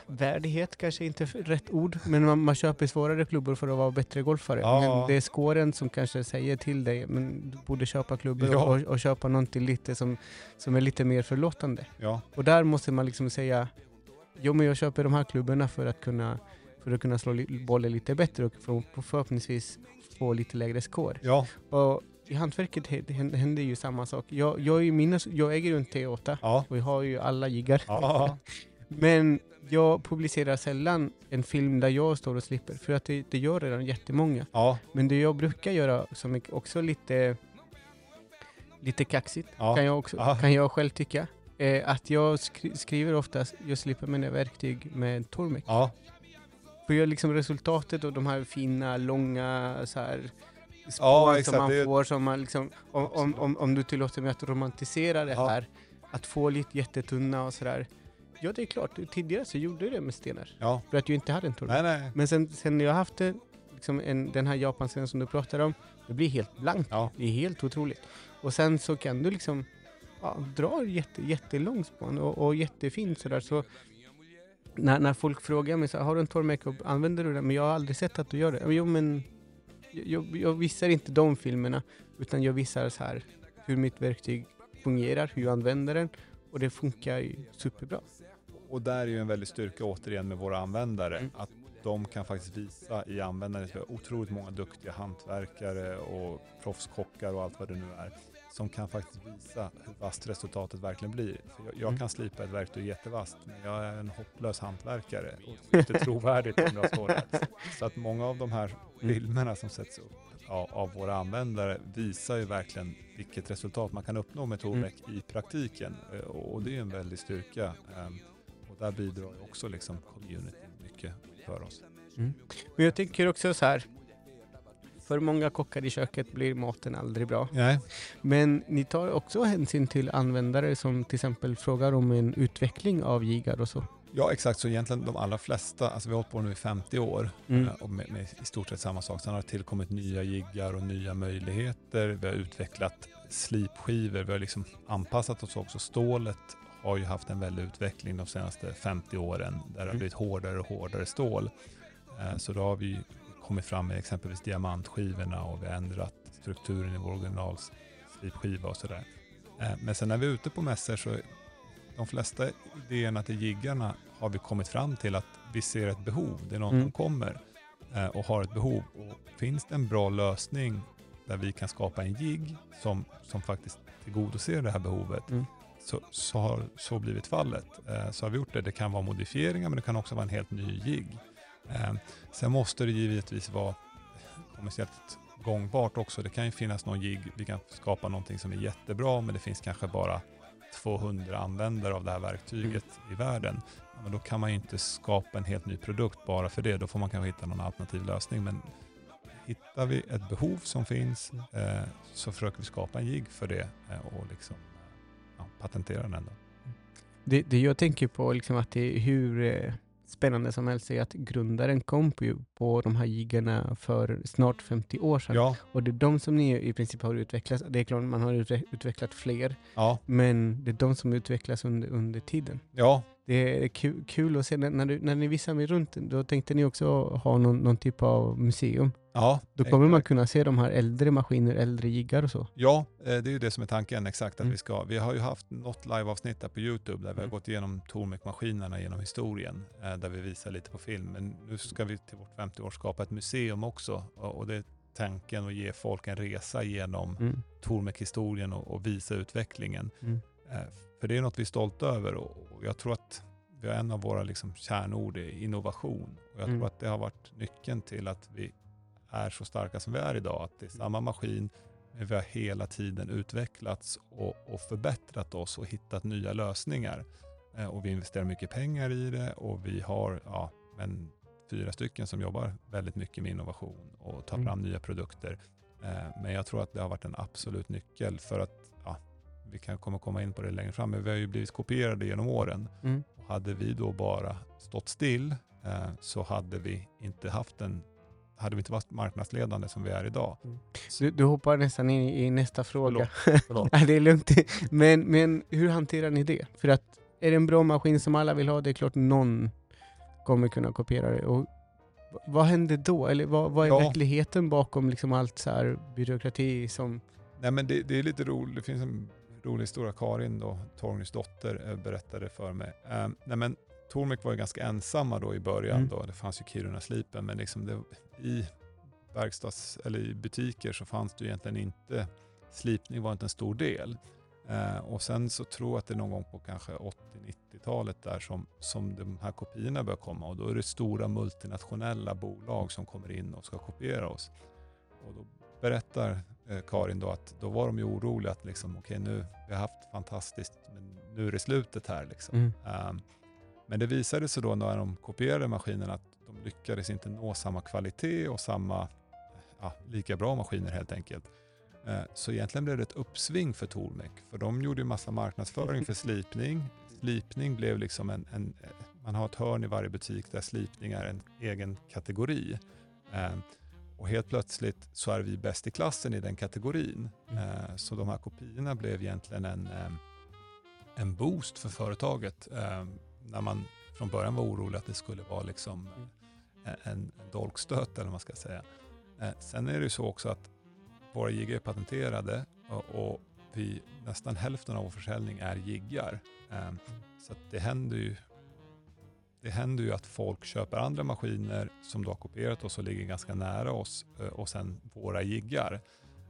värdighet kanske inte rätt ord, men man, man köper svårare klubbor för att vara bättre golfare. Ja. Men det är skåren som kanske säger till dig, men du borde köpa klubbor Ja. och, och köpa någonting lite som, som är lite mer förlåtande. Ja, Och där måste man liksom säga, jo men jag köper de här klubborna för att kunna, för att kunna slå bollen lite bättre och för, förhoppningsvis få lite lägre score. ja, Och i hantverket hä- hä- händer ju samma sak. Jag, jag, är mina, jag äger ju en T8 ja, och jag har ju alla jiggar. ja, Men jag publicerar sällan en film där jag står och slipper, för att det, det gör redan jättemånga. ja, Men det jag brukar göra, som är också lite, lite kaxigt, ja, kan, jag också, Ja. kan jag själv tycka, är att jag skri skriver oftast, jag slipper mina verktyg med Tormek. ja, För liksom resultatet av de här fina, långa så här, spår Ja, exakt. som man Det får, som man liksom, om, om, om, om du tillåter mig att romantisera det Ja. här, att få lite jättetunna och sådär. Ja, det är klart. Tidigare så gjorde jag det med stenar. ja, För att jag inte hade en torv. Men sen, sen jag haft det, liksom en, den här japanstenen som du pratar om, det blir helt blankt. ja, Det är helt otroligt. Och sen så kan du liksom ja, dra jätte, jättelång spån och, och jättefint sådär. Så när, när folk frågar mig så har du en torr makeup, använder du den? Men jag har aldrig sett att du gör det. Jo men, jag, jag visar inte de filmerna, utan jag visar så här hur mitt verktyg fungerar, hur jag använder den. Och det funkar ju superbra. Och där är ju en väldig styrka återigen med våra användare. Mm. Att de kan faktiskt visa i användandet. Vi har otroligt många duktiga hantverkare och proffskockar och allt vad det nu är. Som kan faktiskt visa hur vasst resultatet verkligen blir. För jag, jag Mm. kan slipa ett verktyg jättevasst, men jag är en hopplös hantverkare. Och det är inte trovärdigt om jag står där. Så att många av de här Mm. filmerna som sätts upp av, av våra användare visar ju verkligen vilket resultat man kan uppnå med Tormek i praktiken. Eh, Och det är en väldig styrka. Ehm, Och där bidrar också liksom community mycket för oss. Men jag tycker också så här. För många kockar i köket blir maten aldrig bra. Nej. Men ni tar också hänsyn till användare som till exempel frågar om en utveckling av jiggar och så. Ja exakt, så egentligen de allra flesta, alltså vi har hållit på nu i 50 år Mm. eh, och med, med i stort sett samma sak. Sen har det tillkommit nya jiggar och nya möjligheter. Vi har utvecklat slipskivor, vi har liksom anpassat oss också. Stålet har ju haft en väldig utveckling de senaste 50 åren där det har Mm. blivit hårdare och hårdare stål. Eh, Så då har vi kommit fram med exempelvis diamantskivorna och vi har ändrat strukturen i vår originalslipskiva och sådär. Eh, Men sen när vi är ute på mässor så de flesta idéerna till jiggarna har vi kommit fram till att vi ser ett behov. Det är någon Mm. som kommer eh, och har ett behov. Och finns det en bra lösning där vi kan skapa en jigg som, som faktiskt tillgodoser det här behovet Mm. så, så har så blivit fallet. Eh, så har vi gjort det. Det kan vara modifieringar men det kan också vara en helt ny jigg. Eh, sen måste det givetvis vara kommersiellt gångbart också. Det kan ju finnas någon jigg, vi kan skapa någonting som är jättebra men det finns kanske bara 200 användare av det här verktyget i världen. Men då kan man ju inte skapa en helt ny produkt bara för det. Då får man kanske hitta någon alternativ lösning. Men hittar vi ett behov som finns eh, så försöker vi skapa en jigg för det eh, och liksom, ja, patentera den. Då. Det, det jag tänker på liksom att det hur eh, spännande som helst är att grundaren kom på, på de här jiggarna för snart 50 år sedan. Ja, Och det är de som ni i princip har utvecklat. Det är klart man har utve- utvecklat fler, ja, men det är de som utvecklas under, under tiden. ja, Det är kul, kul att se, när, du, när ni visar mig runt, då tänkte ni också ha någon, någon typ av museum. ja. Då kommer man exakt. kunna se de här äldre maskiner, äldre jiggar och så. Ja, eh, det är ju det som är tanken exakt att Mm. vi ska. Vi har ju haft något liveavsnitt där på Youtube där vi har Mm. gått igenom Tormek-maskinerna genom historien, eh, där vi visar lite på film. Men nu ska vi till vårt 50 år skapa ett museum också och det är tanken att ge folk en resa genom Mm. Tormek-historien och, och visa utvecklingen. Mm. Eh, För det är något vi är stolta över och jag tror att vi har en av våra liksom kärnord är innovation. Och jag Mm. tror att det har varit nyckeln till att vi är så starka som vi är idag. Att det är samma maskin, men vi har hela tiden utvecklats och, och förbättrat oss och hittat nya lösningar. Eh, Och vi investerar mycket pengar i det och vi har ja, men fyra stycken som jobbar väldigt mycket med innovation och tar Mm. fram nya produkter. Eh, Men jag tror att det har varit en absolut nyckel för att vi kan komma komma in på det längre fram, men vi har ju blivit kopierade genom åren. Mm. Och hade vi då bara stått still eh, så hade vi inte haft en hade vi inte varit marknadsledande som vi är idag. Du, du hoppar nästan in i nästa fråga. Förlåt. Nej, det är lugnt. Men, men hur hanterar ni det? För att är det en bra maskin som alla vill ha, det är klart någon, kommer kunna kopiera det. Och vad händer då? Eller vad, vad är Ja. verkligheten bakom liksom allt så här byråkrati som... Nej men det, det är lite roligt, det finns en rolig historia. Karin då, Torgnys dotter, eh, berättade för mig. Eh, nej men Tormek var ju ganska ensamma då i början Mm. då. Det fanns ju Kiruna-slipen men liksom det, i verkstads eller i butiker så fanns det egentligen inte, slipning var inte en stor del. Eh, och sen så tror jag att det är någon gång på kanske 80-90-talet där som, som de här kopiorna börjar komma och då är det stora multinationella bolag som kommer in och ska kopiera oss. Och då berättar Karin då att då var de ju oroliga att liksom, okej nu, vi har haft fantastiskt, men nu är det slutet här liksom. Mm. Ehm, men det visade sig då när de kopierade maskinerna att de lyckades inte nå samma kvalitet och samma, ja, lika bra maskiner helt enkelt. Eh, Så egentligen blev det ett uppsving för Tormek, för de gjorde ju massa marknadsföring för slipning. Slipning blev liksom en, en, man har ett hörn i varje butik där slipning är en egen kategori. Eh, Och helt plötsligt så är vi bäst i klassen i den kategorin. Mm. Eh, Så de här kopiorna blev egentligen en, eh, en boost för företaget. eh, När man från början var orolig att det skulle vara liksom eh, en, dolkstöt eller vad man ska säga. Sen är det ju så också att våra jiggar är patenterade och, vi, nästan hälften av vår försäljning är jiggar. Så att det händer ju det händer ju att folk köper andra maskiner som då har kopierat oss och ligger ganska nära oss eh, och sen våra jiggar.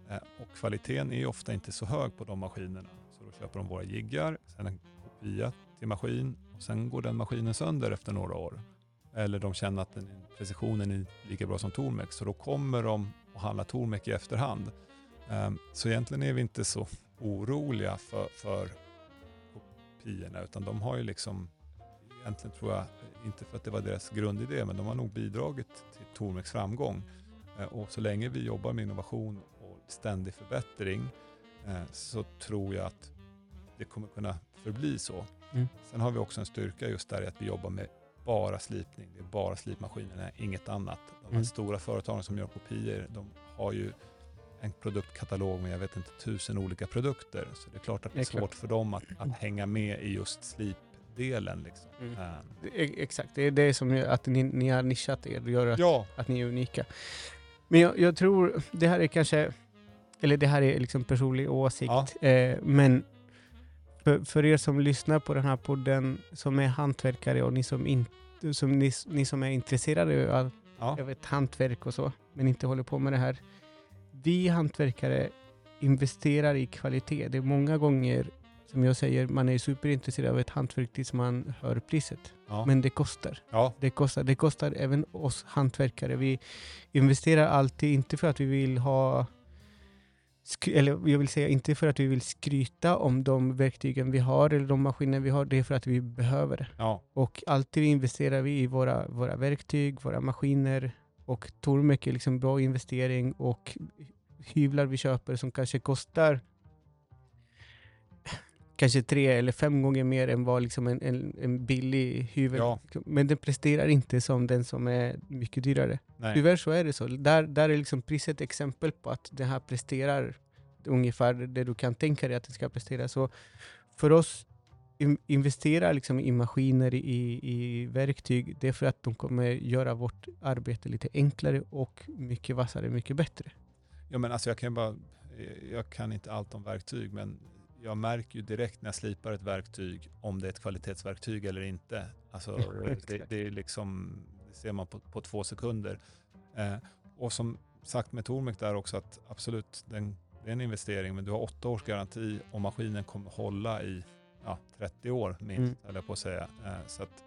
Eh, och kvaliteten är ofta inte så hög på de maskinerna. Så då köper de våra jiggar, sen en kopia till maskin och sen går den maskinen sönder efter några år. Eller de känner att den, precisionen är lika bra som Tormek så då kommer de och handlar Tormek i efterhand. Ehm, så egentligen är vi inte så oroliga för, för kopiorna utan de har ju liksom egentligen tror jag, inte för att det var deras grundidé, men de har nog bidragit till Tormeks framgång. Eh, Och så länge vi jobbar med innovation och ständig förbättring eh, så tror jag att det kommer kunna förbli så. Mm. Sen har vi också en styrka just där i att vi jobbar med bara slipning. Det är bara slipmaskinerna, inget annat. De här Mm. stora företagen som gör kopior, de har ju en produktkatalog med jag vet inte tusen olika produkter. Så det är klart att det är, Det är klart. svårt för dem att, att hänga med i just slipdelen. Liksom. Mm. E- Exakt, det är det som gör att ni, ni har nischat er, gör att, Ja, att ni är unika. Men jag, jag tror, det här är kanske, eller det här är liksom personlig åsikt, eh, men för, för er som lyssnar på den här podden, som är hantverkare och ni som, in, som, ni, ni som är intresserade av ja. vet, hantverk och så, men inte håller på med det här. Vi hantverkare investerar i kvalitet. Det är många gånger, som jag säger, man är superintresserad av ett hantverk tills man hör priset. ja. Men det kostar. ja. Det kostar. Det kostar även oss hantverkare. Vi investerar alltid, inte för att vi vill ha eller jag vill säga inte för att vi vill skryta om de verktygen vi har eller de maskiner vi har, det är för att vi behöver det. ja. Och alltid investerar vi i våra, våra verktyg, våra maskiner och Tormek är liksom bra investering och hyvlar vi köper som kanske kostar kanske tre eller fem gånger mer än vad liksom en, en, en billig hyvel. Ja. Men den presterar inte som den som är mycket dyrare. Nej. Tyvärr så är det så. Där, där är liksom priset ett exempel på att det här presterar ungefär det du kan tänka dig att det ska prestera. Så för oss in, investera liksom i maskiner, i, i verktyg, det är för att de kommer göra vårt arbete lite enklare och mycket vassare, mycket bättre. Ja, men alltså jag kan bara, jag kan inte allt om verktyg, men jag märker ju direkt när jag slipar ett verktyg om det är ett kvalitetsverktyg eller inte. Alltså, det, det är liksom, det ser man på, på två sekunder. Eh, och som sagt med Tormek där också att absolut, den, det är en investering, men du har åtta års garanti och maskinen kommer hålla i ja, 30 år minst, Mm. jag på att säga. Eh, så att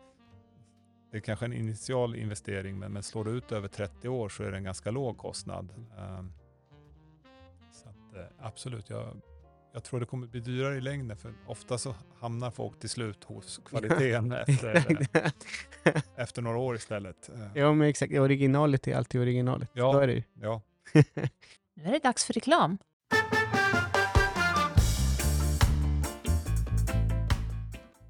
det är kanske en initial investering, men, men slår du ut över 30 år så är det en ganska låg kostnad. Eh, så att, eh, absolut, jag, jag tror det kommer bli dyrare i längden, för ofta så hamnar folk till slut hos kvaliteten efter, eh, efter några år istället. Eh, ja men exakt, originalet är alltid originalet. Ja. Så är det. Ja, Nu är det dags för reklam.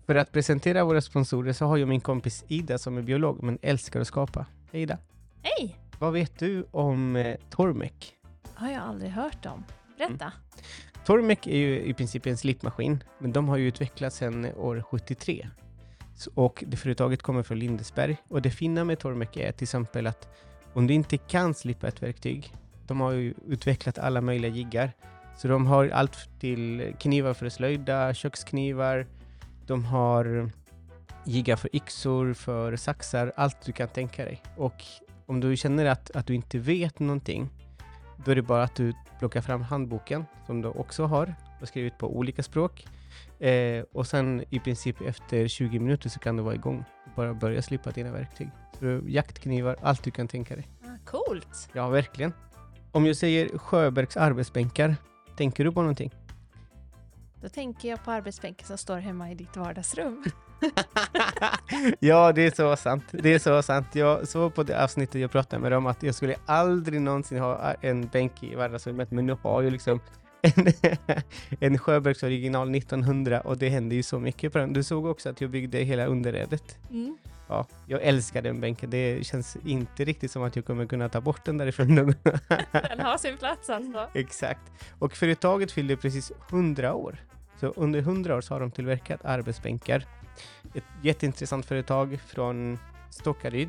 För att presentera våra sponsorer så har jag min kompis Ida som är biolog men älskar att skapa. Hej Ida! Hej! Vad vet du om eh, Tormek? Har jag aldrig hört om. Berätta. Tormek är ju i princip en slipmaskin, men de har ju utvecklats sedan år 73. Och det företaget kommer från Lindesberg. Och det fina med Tormek är till exempel att om du inte kan slipa ett verktyg, de har ju utvecklat alla möjliga jiggar. Så de har allt till knivar för att slöjda, köksknivar, de har jiggar för yxor, för saxar, allt du kan tänka dig. Och om du känner att, att du inte vet någonting, då är det bara att du plockar fram handboken, som du också har, och skrivit på olika språk. Eh, och sen i princip efter 20 minuter så kan du vara igång och bara börja slipa dina verktyg. Så jaktknivar, allt du kan tänka dig. Ah, coolt! Ja, verkligen. Om jag säger Sjöbergs arbetsbänkar, tänker du på någonting? Då tänker jag på arbetsbänken som står hemma i ditt vardagsrum. ja, det är så sant. Det är så sant. Jag såg på det avsnittet jag pratade med dem att jag skulle aldrig någonsin ha en bänk i vardagsrummet, men nu har jag liksom en, en Sjöbergs original 1900 och det hände ju så mycket på den. Du såg också att jag byggde hela underredet. Mm. Ja, jag älskar den bänken. Det känns inte riktigt som att jag kommer kunna ta bort den därifrån. Den har sin plats alltså. Exakt. Och företaget fyllde precis 100 år. Så under 100 år så har de tillverkat arbetsbänkar. Ett jätteintressant företag från Stockaryd.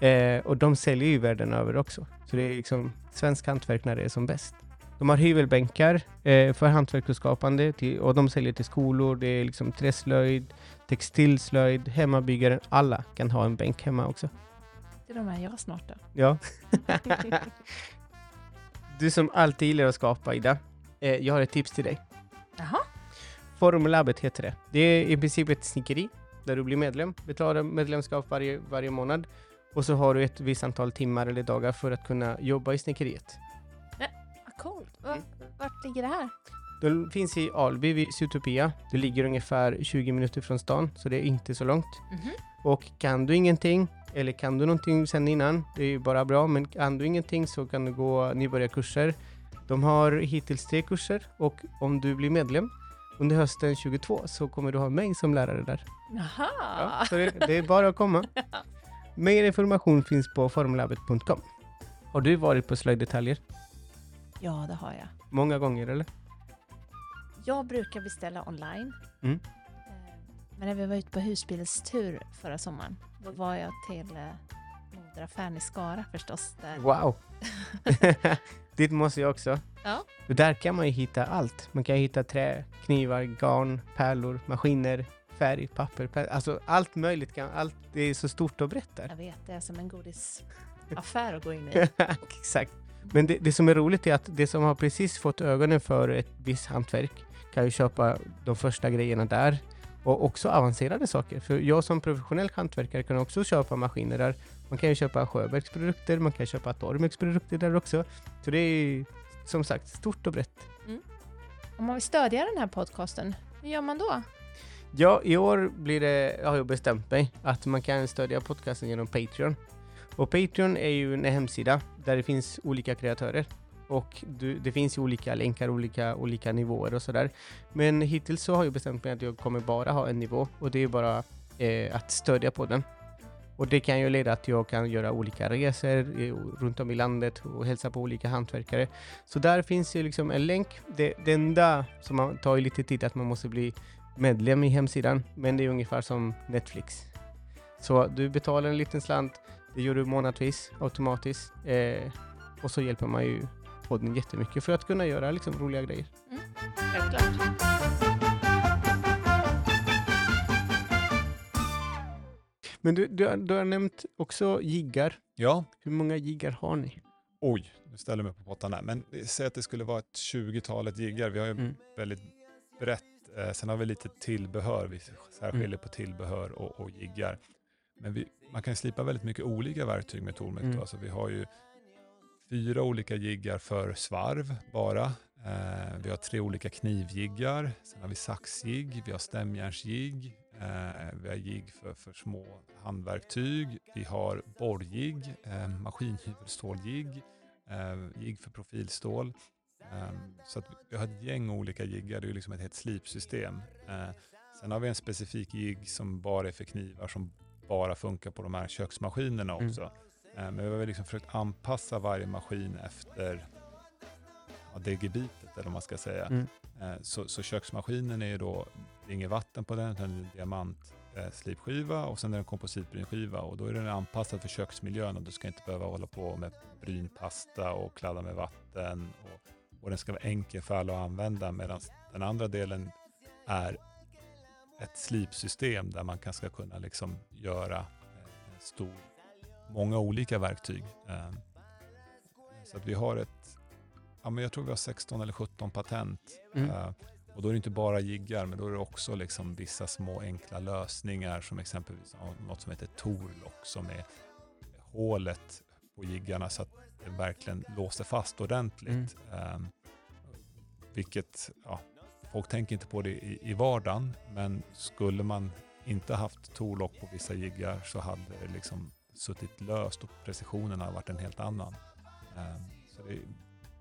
Eh, och de säljer ju världen över också. Så det är liksom svensk hantverk när det är som bäst. De har hyvelbänkar eh, för hantverk och skapande till, och de säljer till skolor. Det är liksom träslöjd, textilslöjd, hemmabyggaren. Alla kan ha en bänk hemma också. Det är de här jag snart då. Ja. du som alltid gillar att skapa, Ida. Eh, jag har ett tips till dig. Jaha. Formlabbet heter det. Det är i princip ett snickeri där du blir medlem. Betalar medlemskap varje, varje månad. Och så har du ett visst antal timmar eller dagar för att kunna jobba i snickeriet. Vad coolt. Va- Vart ligger det här? Det finns i Alby vid Zootopia. Det ligger ungefär 20 minuter från stan, så det är inte så långt. Mhm. Och kan du ingenting, eller kan du någonting sen innan, det är ju bara bra, men kan du ingenting så kan du gå nybörjarkurser. De har hittills tre kurser och om du blir medlem under hösten 22 så kommer du ha mig som lärare där. Jaha. Ja, så det, det är bara att komma. Mer information finns på formlabbet.com. Har du varit på slöjddetaljer? Ja, det har jag. Många gånger eller? Jag brukar beställa online. Mm. Eh, Men när vi var ute på husbilstur förra sommaren, då var jag till moderaffären i Skara förstås. Där. Wow! Dit måste jag också. Ja. Och där kan man ju hitta allt. Man kan hitta trä, knivar, garn, pärlor, maskiner, färg, papper, pär, alltså allt möjligt. Kan, allt, det är så stort och brett där. Jag vet, det är som en godisaffär att gå in i. Exakt. Men det, det som är roligt är att det som har precis fått ögonen för ett visst hantverk kan ju köpa de första grejerna där. Och också avancerade saker. För jag som professionell hantverkare kan också köpa maskiner där. Man kan ju köpa Sjöbergs produkter, man kan köpa Tormex produkter där också. Så det är som sagt stort och brett. Om man vill stödja den här podcasten, hur gör man då? Ja, i år blir det, har jag bestämt mig, att man kan stödja podcasten genom Patreon. Och Patreon är ju en hemsida där det finns olika kreatörer. Och du, det finns ju olika länkar, olika, olika nivåer och sådär. Men hittills så har jag bestämt mig att jag kommer bara ha en nivå och det är bara eh, att stödja på den. Och det kan ju leda till att jag kan göra olika resor eh, runt om i landet och hälsa på olika hantverkare. Så där finns ju liksom en länk. Det, det enda som man tar ju lite tid att man måste bli medlem i hemsidan, men det är ungefär som Netflix. Så du betalar en liten slant, det gör du månadsvis automatiskt eh, och så hjälper man ju podden jättemycket för att kunna göra liksom roliga grejer. Självklart. Men du, du, har- du har nämnt också jiggar. Ja, Hur många jiggar har ni? oj, nu ställer jag mig på pottan här. Men säg att det skulle vara ett 20-talet jiggar. Vi har ju Mm. väldigt brett. Eh, sen har vi lite tillbehör. Vi särskiljer Mm. på tillbehör och, och jiggar. Men vi, man kan slipa väldigt mycket olika verktyg med Tormek. Mm. Alltså vi har ju fyra olika jiggar för svarv bara. Eh, vi har tre olika knivjiggar. Sen har vi saxjigg, vi har stämjärnsjigg. Eh, vi har jigg för, för små handverktyg. Vi har borrjigg, eh, maskinhyvelståljigg, eh, jigg för profilstål. Så att vi har ett gäng olika jiggar, det är liksom ett helt slipsystem. Sen har vi en specifik jigg som bara är för knivar som bara funkar på de här köksmaskinerna Mm. också. Eh, Men vi har liksom försökt anpassa varje maskin efter ja, det gebitet, eller vad man ska säga. Mm. Eh, Så, så köksmaskinen är ju då, det är inget vatten på den, utan det är diamant eh, och sen är det en kompositbrynskiva och då är den anpassad för köksmiljön och du ska inte behöva hålla på med brynpasta och kladda med vatten och, och den ska vara enkel för alla att använda medan den andra delen är ett slipsystem där man kanske ska kunna liksom göra eh, en stor, många olika verktyg. Eh, så att vi har ett, ja men jag tror vi har 16 eller 17 patent. Mm. Eh, och då är det inte bara jiggar, men då är det också liksom vissa små enkla lösningar som exempelvis något som heter Torlock som är hålet på jiggarna så att det verkligen låser fast ordentligt. Mm. Um, vilket, ja, folk tänker inte på det i, i vardagen, men skulle man inte haft torlock på vissa jiggar så hade det liksom suttit löst och precisionen har varit en helt annan. Um, så det,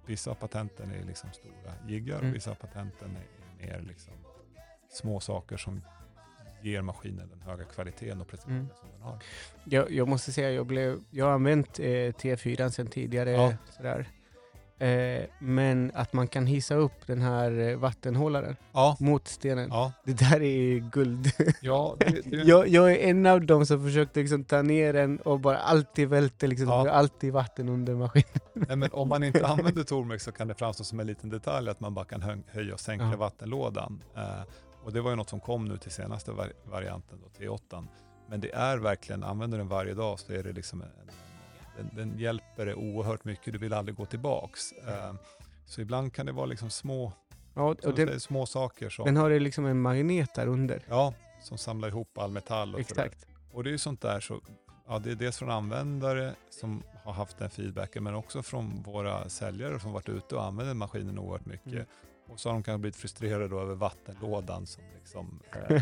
vissa av patenten är liksom stora jiggar Mm. och vissa av patenten är mer liksom små saker som ger maskinen den höga kvaliteten och precisionen Mm. som den har. Jag, jag måste säga, jag, blev, jag har använt eh, T4 sedan tidigare. Ja. Sådär. Eh, men att man kan hissa upp den här eh, vattenhållaren Ja, mot stenen. ja, Det där är guld. ja det, det, jag, jag är en av dem som försökte liksom ta ner den och bara alltid välter. Liksom, Ja. Alltid vatten under maskinen. Nej, men om man inte använder Tormex så kan det framstå som en liten detalj att man bara kan hö- höja och sänka Ja. vattenlådan. Eh, och det var ju något som kom nu till senaste var- varianten, då, T8. Men det är verkligen, använder den varje dag så är det liksom en, den, den hjälper dig oerhört mycket, du vill aldrig gå tillbaks. Eh, så ibland kan det vara liksom små, Ja, och säger, små saker som, den har ju liksom en magnet där under. ja, som samlar ihop all metall och. Exakt. Och det är ju sånt där, så, ja, det är dels från användare som har haft den feedbacken, men också från våra säljare som varit ute och använder maskinen oerhört mycket. Mm. Och så har de kanske blivit frustrerade då över vattenlådan. Som liksom, eh,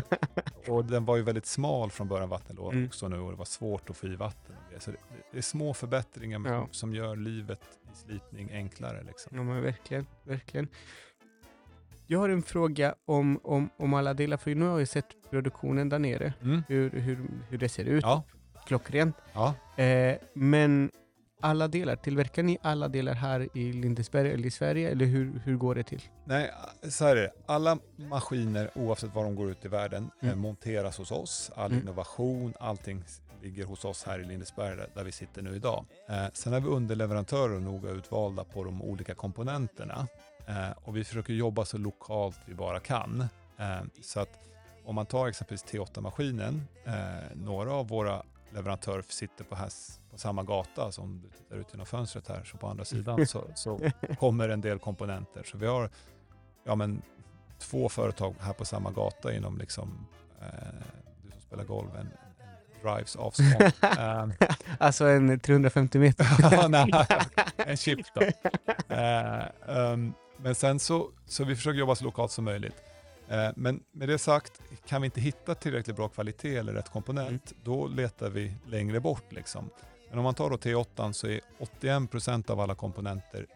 och den var ju väldigt smal från början, vattenlådan Mm. också nu, och det var svårt att få i vatten. Det. Så det, det är små förbättringar Ja. som, gör livet i slipning enklare. Liksom. Ja men verkligen, verkligen. Jag har en fråga om, om, om alla delar, för nu har jag sett produktionen där nere, Mm. hur, hur, hur det ser ut. Ja, Klockrent. ja. Eh, men alla delar, tillverkar ni alla delar här i Lindesberg eller i Sverige, eller hur, hur går det till? Nej, så här är det. Alla maskiner, oavsett var de går ut i världen, Mm. eh, monteras hos oss. All Mm. innovation, allting ligger hos oss här i Lindesberg där- vi sitter nu idag. Eh, sen har vi underleverantörer noga utvalda på de olika komponenterna. Eh, och vi försöker jobba så lokalt vi bara kan. Eh, så att om man tar exempelvis T8-maskinen, eh, några av våra leverantörer sitter på, här, på samma gata som du tittar ut genom fönstret här, så på andra sidan så, så kommer en del komponenter. Så vi har ja, men, två företag här på samma gata inom liksom, eh, du som spelar golf, en, en drives avstånd. eh, alltså en 350 meter. Ja, nej, en chip då. Eh, ehm, men sen så, så vi försöker jobba så lokalt som möjligt. Eh, men med det sagt, kan vi inte hitta tillräckligt bra kvalitet eller rätt komponent, då letar vi längre bort. Liksom. Men om man tar då T8 så är 81% av alla komponenter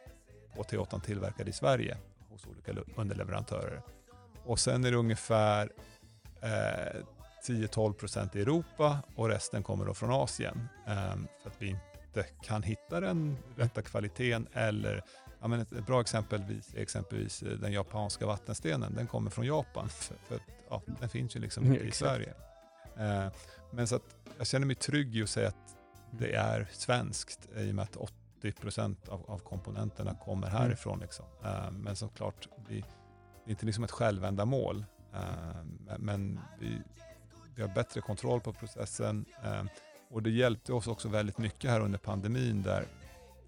på T8 tillverkade i Sverige hos olika underleverantörer. Och sen är det ungefär eh, 10-12% i Europa och resten kommer då från Asien. Ehm, för att vi inte kan hitta den rätta kvaliteten eller Ja, men ett, bra exempel är exempelvis eh, den japanska vattenstenen. Den kommer från Japan. För, för ja, den finns ju liksom Mm, inte i. Sverige. Eh, men så att jag känner mig trygg i att säga att det är svenskt i och med att 80% av, av komponenterna kommer Mm. härifrån. Liksom. Eh, men såklart, vi, det är inte liksom ett självändamål. Eh, men vi, vi har bättre kontroll på processen. eh, och det hjälpte oss också väldigt mycket här under pandemin där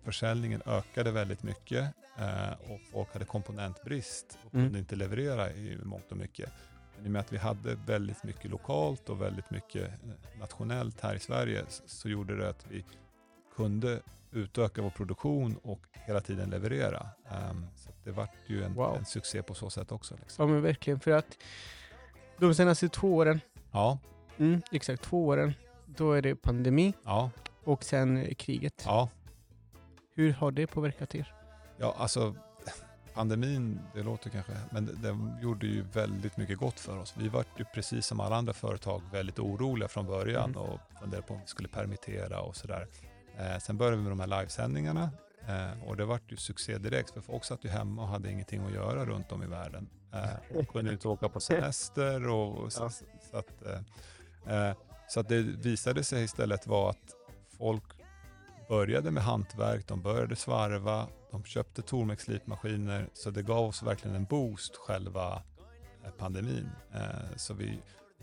försäljningen ökade väldigt mycket eh, och folk hade komponentbrist och Mm. kunde inte leverera i mångt och mycket. Men i och med att vi hade väldigt mycket lokalt och väldigt mycket eh, nationellt här i Sverige så gjorde det att vi kunde utöka vår produktion och hela tiden leverera. Ehm, så det vart ju en, Wow. en succé på så sätt också. Liksom. Ja men verkligen, för att de senaste två åren, Ja, mm, exakt två åren, då är det pandemi ja, och sen kriget. ja. Hur har det påverkat er? Ja, alltså pandemin, det låter kanske, men det, den gjorde ju väldigt mycket gott för oss. Vi var ju precis som alla andra företag väldigt oroliga från början Mm. och funderade på om vi skulle permittera och sådär. Eh, sen började vi med de här livesändningarna eh, och det vart ju succé direkt för folk satt ju hemma och hade ingenting att göra runt om i världen. Eh, och kunde inte åka på semester och, Ja. Så att, eh, Eh, så att det visade sig istället vara att folk började med hantverk, de började svarva, de köpte Tormek-slipmaskiner, så det gav oss verkligen en boost själva eh, pandemin. Eh, så vi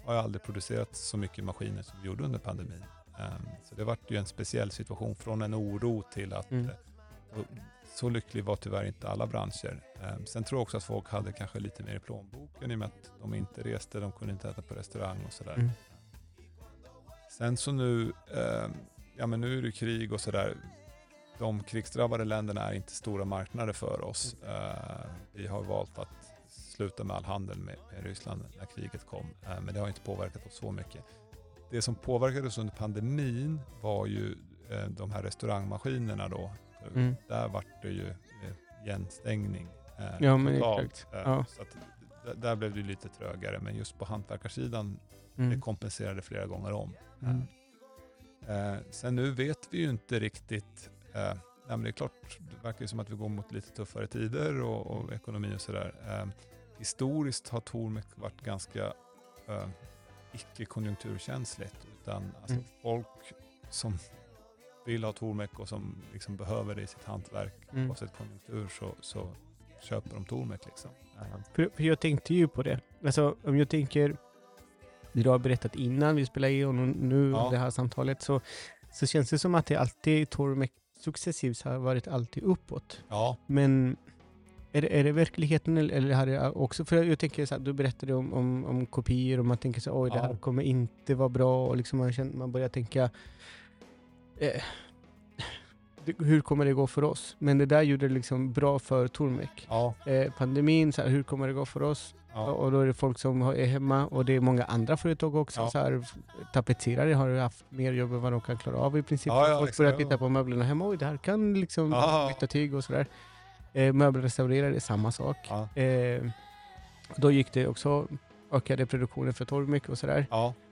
har aldrig producerat så mycket maskiner som vi gjorde under pandemin. Ehm, så det vart ju en speciell situation, från en oro till att Mm. Så lycklig var tyvärr inte alla branscher. Ehm, Sen tror jag också att folk hade kanske lite mer i plånboken i och med att de inte reste, de kunde inte äta på restaurang och sådär. Mm. Sen så nu, ehm, ja men nu är det krig och sådär. De krigsdrabbade länderna är inte stora marknader för oss. Eh, vi har valt att sluta med all handel med, Ryssland när kriget kom. Men det har inte påverkat oss så mycket. Det som påverkade oss under pandemin var ju de här restaurangmaskinerna då. Mm. Där vart det ju eh, igenstängning. eh, Ja, men exakt. Eh, Ja. Så att, där blev det lite trögare, men just på hantverkarsidan det Mm. kompenserade flera gånger om. Mm. Eh, sen nu vet vi ju inte riktigt, eh, ja, men det är klart, det verkar ju som att vi går mot lite tuffare tider och, och ekonomi och sådär. Eh, historiskt har Tormek varit ganska eh, icke-konjunkturkänsligt, utan alltså Mm. folk som vill ha Tormek och som liksom behöver det i sitt hantverk, Mm. oavsett konjunktur, så, så köper de Tormek. Liksom. För, för jag tänkte ju på det. Alltså om jag tänker, det du har berättat innan vi spelade in och nu Ja. det här samtalet, så, så känns det som att det alltid, Tormek successivt har varit alltid uppåt. ja, Men är det, är det verkligheten eller, eller har det också, för jag tänker så här, du berättade om, om, om kopior och man tänker så oj det Ja. här kommer inte vara bra och liksom man, känner, man börjar tänka eh, det, hur kommer det gå för oss? Men det där gjorde det liksom bra för Tormek. ja, Eh, pandemin, så här, hur kommer det gå för oss? ja. Och då är det folk som är hemma och det är många andra företag också. Ja. Så här, tapetserare har haft mer jobb än vad de kan klara av i princip. Ja, ja, folk exakt. börjar titta på möblerna hemma. Oj, det här kan liksom Ja. byta tyg och sådär. Eh, möbelrestaurerare är samma sak. Ja. Eh, då gick det också, ökade produktionen för Tormek och sådär.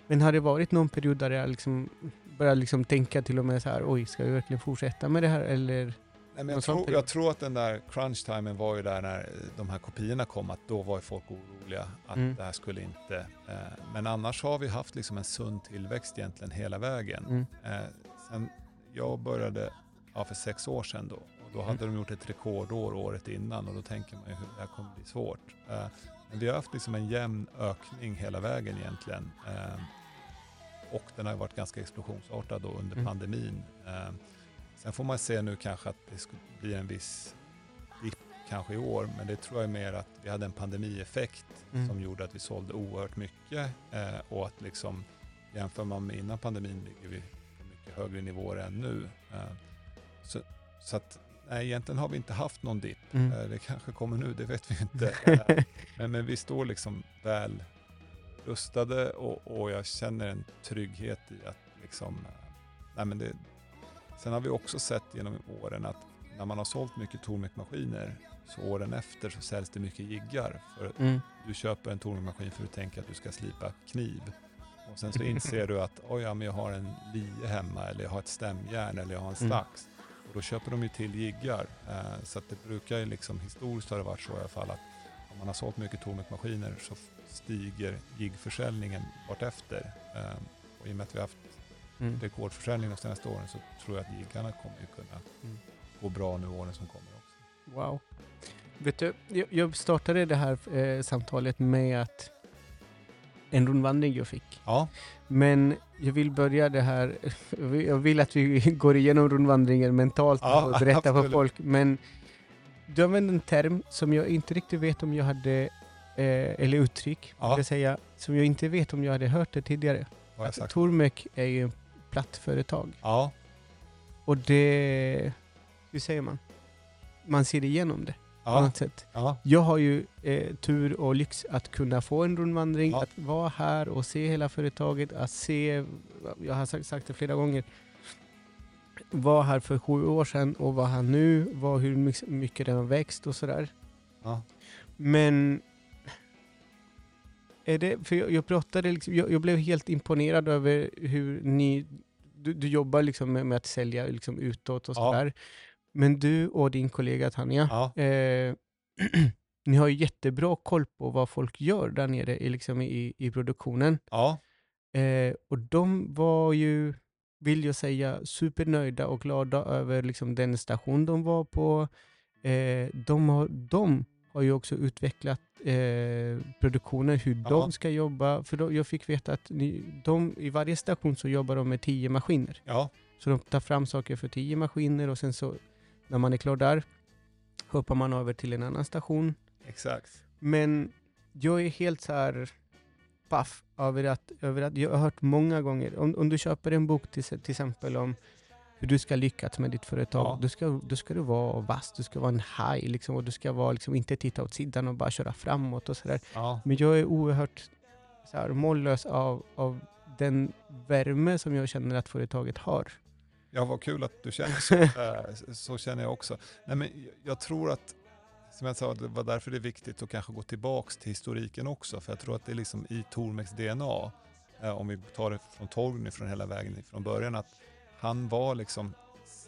Men har det varit någon period där jag liksom började liksom tänka till och med så här, oj, ska vi verkligen fortsätta med det här eller? Nej, men jag, tror, jag tror att den där crunch-timen var ju där när eh, de här kopiorna kom, att då var ju folk oroliga att Mm. det här skulle inte... Eh, men annars har vi haft liksom en sund tillväxt egentligen hela vägen. Mm. Eh, sen jag började ja, för sex år sedan då, och då Mm. hade de gjort ett rekordår året innan och då tänker man ju hur det här kommer bli svårt. Eh, men vi har haft liksom en jämn ökning hela vägen egentligen. Och den har varit ganska explosionsartad då under Mm. pandemin. Eh, sen får man se nu kanske att det skulle bli en viss dipp kanske i år, men det tror jag är mer att vi hade en pandemieffekt Mm. som gjorde att vi sålde oerhört mycket eh, och att liksom jämför man med innan pandemin ligger vi på mycket högre nivåer än nu. Eh, så, så att nej, egentligen har vi inte haft någon dipp. Mm. Eh, det kanske kommer nu, det vet vi inte. Eh, men, men vi står liksom väl rustade och, och jag känner en trygghet i att liksom, eh, nej men det, sen har vi också sett genom åren att när man har sålt mycket Tormek-maskiner så åren efter så säljs det mycket jiggar. För Mm. du köper en Tormek-maskin för att du tänker att du ska slipa kniv. Och sen så inser du att oj, ja, men jag har en lie hemma eller jag har ett stämjärn eller jag har en Mm. slax. Och då köper de ju till jiggar. Eh, så att det brukar ju liksom, historiskt har det varit så i alla fall att om man har sålt mycket Tormek-maskiner så stiger jiggförsäljningen vartefter. Eh, och i och med att vi har haft Mm. rekordförsäljning de senaste åren så tror jag att jiggarna kommer ju kunna Mm. gå bra nu åren som kommer också. Wow. Vet du, jag, startade det här eh, samtalet med att en rundvandring jag fick. Ja, Men jag vill börja det här, jag vill att vi går igenom rundvandringen mentalt Ja, och berätta för absolut. folk. Men du använde en term som jag inte riktigt vet om jag hade, eller uttryck, Ja. vill säga, som jag inte vet om jag hade hört det tidigare. sagt? Tormek är ju ett plattföretag. Ja, Och det, hur säger man? Man ser igenom det på ja, något sätt. ja, Jag har ju eh, tur och lyx att kunna få en rundvandring, Ja. att vara här och se hela företaget, att se, jag har sagt, sagt det flera gånger, var här för sju år sedan och var här nu, var hur mycket- mycket den har växt och sådär. ja. Men är det, för jag, jag pratade liksom, jag, jag blev helt imponerad över hur ni, du, du jobbar liksom med, med att sälja liksom utåt och Ja. sådär. Men du och din kollega Tanja, ja. Eh, ni har ju jättebra koll på vad folk gör där nere i, liksom i, i produktionen. ja. Eh, och de var ju, vill jag säga, supernöjda och glada över liksom, den station de var på. Eh, de, har, de har ju också utvecklat eh, produktionen, hur Ja. de ska jobba. För då, jag fick veta att ni, de, i varje station så jobbar de med tio maskiner. Ja, Så de tar fram saker för tio maskiner och sen så när man är klar där hoppar man över till en annan station. exakt. Men jag är helt så här paff över att, över att jag har hört många gånger, om, om du köper en bok till, till exempel om hur du ska lyckas med ditt företag, Ja. då, ska, då ska du vara vass, du ska vara en haj liksom, och du ska vara, liksom, inte titta åt sidan och bara köra framåt och sådär. Ja, Men jag är oerhört så här, mållös av, av den värme som jag känner att företaget har. ja vad kul att du känner så. Eh, så känner jag också. Nej, men jag- tror att, som jag sa, det var därför det är viktigt att kanske gå tillbaks till historiken också. För jag tror att det är liksom i Tormeks DNA, eh, om vi tar det från Torgny från hela vägen från början, att han var liksom,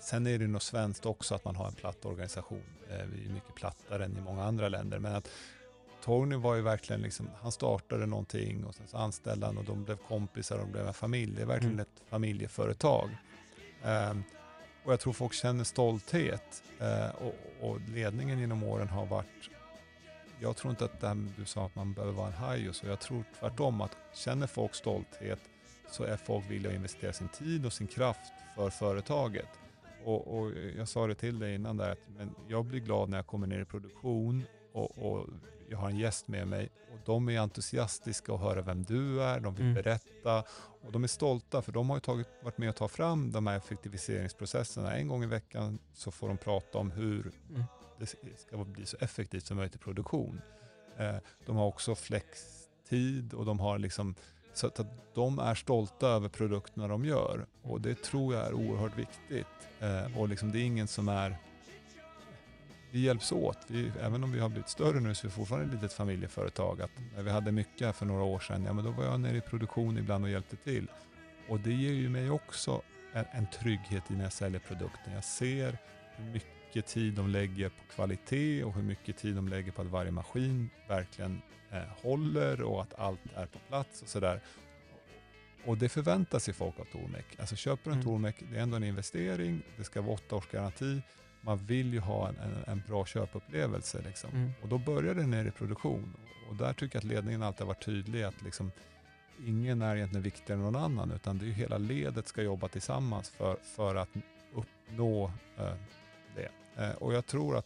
sen är det nog svenskt också att man har en platt organisation. Eh, vi är mycket plattare än i många andra länder, men att Torgny var ju verkligen liksom, han startade någonting och sen så anställde han och de blev kompisar och de blev en familj. Det är verkligen Mm. ett familjeföretag. Ehm, och jag tror folk känner stolthet eh, och, och ledningen genom åren har varit jag tror inte att det här, du sa att man behöver vara en haj och så. Jag tror tvärtom att känner folk stolthet så är folk villiga att investera sin tid och sin kraft för företaget. Och, och jag sa det till dig innan där att men jag blir glad när jag kommer ner i produktion och, och jag har en gäst med mig och de är entusiastiska och höra vem du är, de vill Mm. berätta och de är stolta för de har tagit, varit med och tagit fram de här effektiviseringsprocesserna. En gång i veckan så får de prata om hur Mm. det ska bli så effektivt som möjligt i produktion. Eh, de har också flextid och de har liksom så att att de är stolta över produkterna de gör och det tror jag är oerhört viktigt. Eh, och liksom det är ingen som är vi hjälps åt. Vi, även om vi har blivit större nu så är vi fortfarande ett litet familjeföretag. Att när vi hade mycket här för några år sedan, ja men då var jag nere i produktion ibland och hjälpte till. Och det ger ju mig också en, en trygghet i när jag säljer produkten. Jag ser hur mycket tid de lägger på kvalitet och hur mycket tid de lägger på att varje maskin verkligen eh, håller och att allt är på plats och sådär. Och det förväntar sig folk av Tormek. Alltså köper du en Mm. Tormek, det är ändå en investering, det ska vara åtta års garanti. Man vill ju ha en, en, en bra köpupplevelse. Liksom. Mm. Och då börjar det ner i produktion. Och där tycker jag att ledningen alltid har varit tydlig att liksom, ingen är egentligen viktigare än någon annan utan det är ju hela ledet ska jobba tillsammans för, för att uppnå eh, det. Eh, och jag tror att,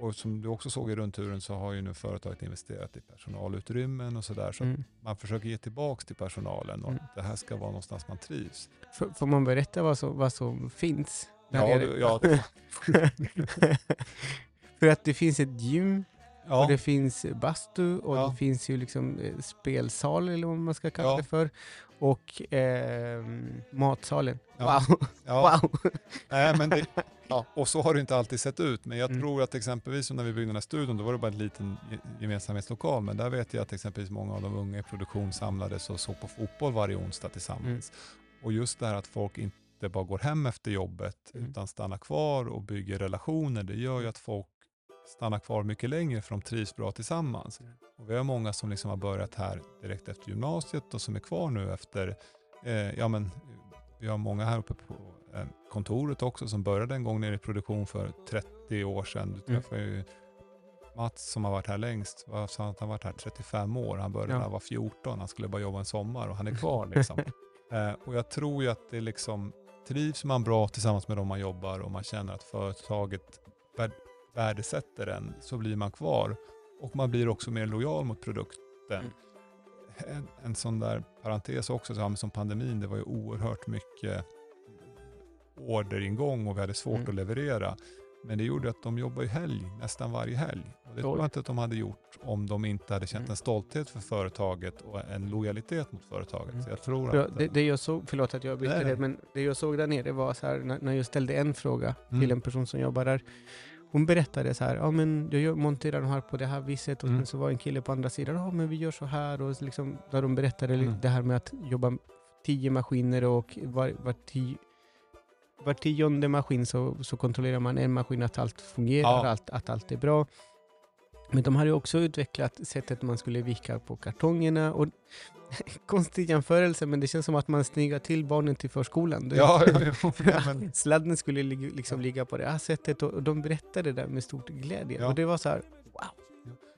och, som du också såg i rundturen så har ju nu företaget investerat i personalutrymmen och sådär. Så Mm. man försöker ge tillbaka till personalen och Mm. det här ska vara någonstans man trivs. Får, får man berätta vad som, vad som finns? där Ja, du- ja. För att det finns ett gym, Ja, och det finns bastu och Ja. det finns ju liksom eh, spelsal eller vad man ska kalla Ja. det för. Och ehm, matsalen. Wow! ja. wow. Nej, men det. Och så har det inte alltid sett ut. Men jag Mm. tror att exempelvis när vi byggde den här studion, då var det bara en liten ge- gemensamhetslokal. Men där vet jag att exempelvis många av de unga i produktion samlades och såg på fotboll varje onsdag tillsammans. Och just det här att folk inte bara går hem efter jobbet Mm. utan stannar kvar och bygger relationer, det gör ju att folk stannar kvar mycket längre för de trivs bra tillsammans. Mm. Och vi har många som liksom har börjat här direkt efter gymnasiet och som är kvar nu efter, eh, ja men vi har många här uppe på eh, kontoret också som började en gång nere i produktion för 30 år sedan. Du Mm. träffar ju Mats som har varit här längst, han har varit här 35 år. Han började Ja. när han var 14, han skulle bara jobba en sommar och han är kvar liksom. eh, och jag tror ju att det liksom, trivs man bra tillsammans med de man jobbar och man känner att företaget värdesätter en så blir man kvar. Och man blir också mer lojal mot produkten. Mm. En, en sån där parentes också, så som pandemin, det var ju oerhört mycket orderingång och vi hade svårt Mm. att leverera. Men det gjorde att de jobbar ju helg, nästan varje helg. Och det tror jag inte att de hade gjort om de inte hade känt Mm. en stolthet för företaget och en lojalitet mot företaget. Mm. Så jag tror att... det, det jag såg, förlåt att jag nej. det, men det jag såg där nere var så här, när, när jag ställde en fråga Mm. till en person som jobbar där. Hon berättade så här, ja men jag gör- monterar de här på det här viset och Mm. sen så var en kille på andra sidan, ja men vi gör så här och liksom, där de berättade Mm. det här med att jobba tio maskiner och var, var, tio, var tionde maskin så, så kontrollerar man en maskin att allt fungerar, Ja. allt, att allt är bra. Men de hade också utvecklat sättet man skulle vika på kartongerna. Och konstig jämförelse, men det känns som att man snyggar till barnen till förskolan. Ja, ja, ja, ja, men, Sladden skulle liksom ligga på det här sättet och, de berättade det där med stor glädje. Ja. Och det var så här, wow,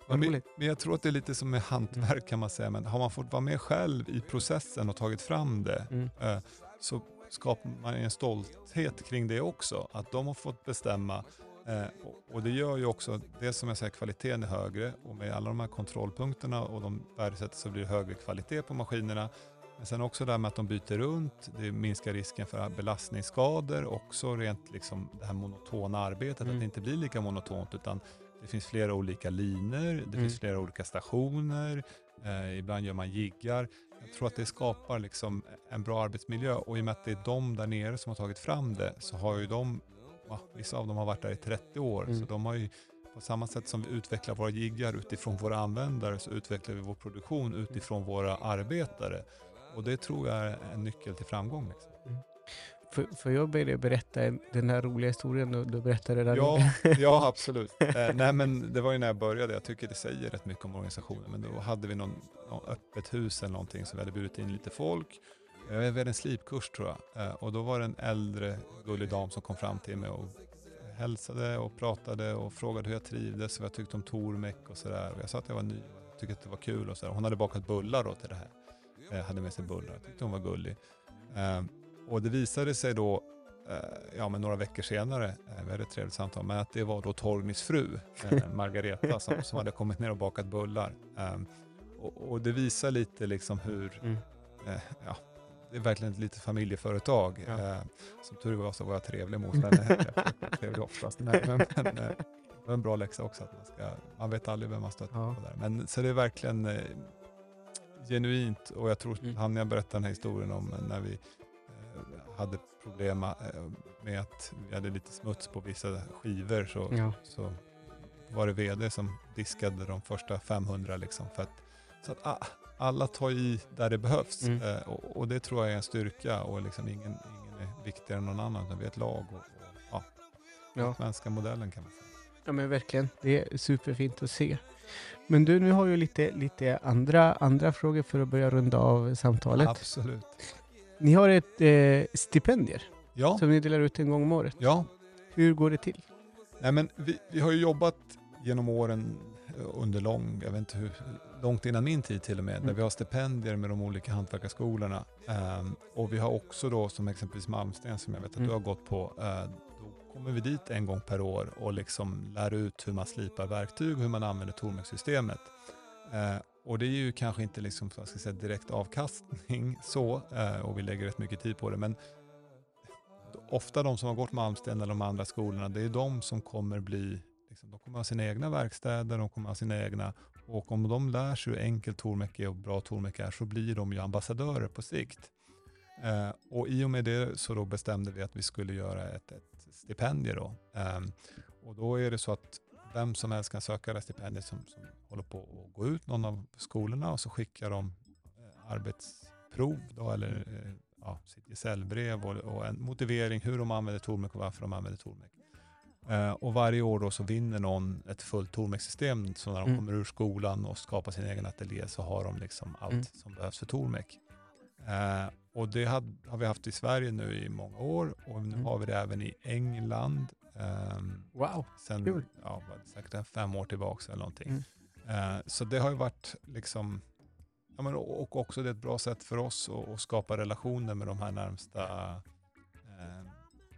vad men, men jag tror att det är lite som med hantverk kan man säga, men har man fått vara med själv i processen och tagit fram det Mm. eh, så skapar man en stolthet kring det också. Att de har fått bestämma. Eh, och, och det gör ju också, det som jag säger, kvaliteten är högre och med alla de här kontrollpunkterna och de värdesätter så blir det högre kvalitet på maskinerna. Men sen också det här med att de byter runt, det minskar risken för belastningsskador, också rent liksom det här monotona arbetet, Mm. att det inte blir lika monotont utan det finns flera olika linor, det Mm. finns flera olika stationer, eh, ibland gör man jiggar. Jag tror att det skapar liksom en bra arbetsmiljö och i och med att det är de där nere som har tagit fram det så har ju de, ja, vissa av dem har varit där i 30 år, Mm. så de har ju på samma sätt som vi utvecklar våra jiggar utifrån våra användare så utvecklar vi vår produktion utifrån våra arbetare. Och det tror jag är en nyckel till framgång. Liksom. För, för jag började berätta en- den här roliga historien och du berättade den. Ja, ja absolut. Eh, nej men det var ju när jag började, jag tycker det säger rätt mycket om organisationen, men då hade vi någon, någon öppet hus eller någonting så vi hade bjudit in lite folk. Eh, Vi hade en slipkurs tror jag eh, och då var det en äldre gullig dam som kom fram till mig och hälsade och pratade och frågade hur jag trivdes och vad jag tyckte om Tormek och sådär. Och jag sa att jag var ny och tyckte att det var kul och sådär. Hon hade bakat bullar då till det här. Eh, hade med sig bullar, jag tyckte hon var gullig. Eh, och det visade sig då ja, men några veckor senare, vi hade ett trevligt samtal, men att det var då Torgnys fru, Margareta, som, som hade kommit ner och bakat bullar. Och, och det visar lite liksom hur, Mm. ja, det är verkligen ett litet familjeföretag. Ja. Eh, som tur var så var jag trevlig mot henne, är trevlig oftast. Men, men, men, eh, det var en bra läxa också, att man, ska, man vet aldrig vem man stöter Ja. på där. Men så det är verkligen eh, genuint och jag tror Mm. han jag berättade den här historien om när vi eh, hade problem eh, med att vi hade lite smuts på vissa skivor så, Ja. så var det vd som diskade de första 500 liksom för att, så att ah, alla tar i där det behövs Mm. eh, och, och det tror jag är en styrka och liksom ingen, ingen är viktigare än någon annan utan vi är ett lag och, och ja, Ja. svenska modellen kan man säga. ja, men verkligen. Det är superfint att se. Men du, nu har jag lite, lite andra, andra frågor för att börja runda av samtalet. Absolut. Ni har ett eh, stipendier Ja, som ni delar ut en gång om året. ja, Hur går det till? Nej, men vi, vi har ju jobbat genom åren under lång, jag vet inte hur, långt innan min tid till och med, där Mm. vi har stipendier med de olika hantverkarskolorna. Ehm, och vi har också då, som exempelvis Malmsten som jag vet att Mm. du har gått på, eh, då kommer vi dit en gång per år och liksom lär ut hur man slipar verktyg och hur man använder Tormek-systemet. Eh, och det är ju kanske inte liksom, vad ska jag säga, direkt avkastning så, eh, och vi lägger rätt mycket tid på det, men ofta de som har gått Malmsten eller de andra skolorna, det är de som kommer bli, liksom, de kommer ha sina egna verkstäder, de kommer ha sina egna, och om de lär sig hur enkelt Tormek är och bra Tormek är så blir de ju ambassadörer på sikt. Eh, och i och med det så då bestämde vi att vi skulle göra ett, ett stipendium då. Eh, och då är det så att vem som helst kan söka det stipendiet som, som håller på att gå ut någon av skolorna och så skickar de eh, arbetsprov då, eller eh, ja, sitt gesällbrev och, och en motivering hur de använder Tormek och varför de använder Tormek. Eh, och varje år då så vinner någon ett fullt Tormek-system så när de Mm. kommer ur skolan och skapar sin egen ateljé så har de liksom allt Mm. som behövs för Tormek. Eh, och det had, har vi haft i Sverige nu i många år och nu Mm. har vi det även i England. ehm, Wow. sen Kul. ja, säkert fem år tillbaka eller någonting. Eh, så det har ju varit liksom, ja, men, och och också det är ett bra sätt för oss att, att skapa relationer med de här närmsta. Eh,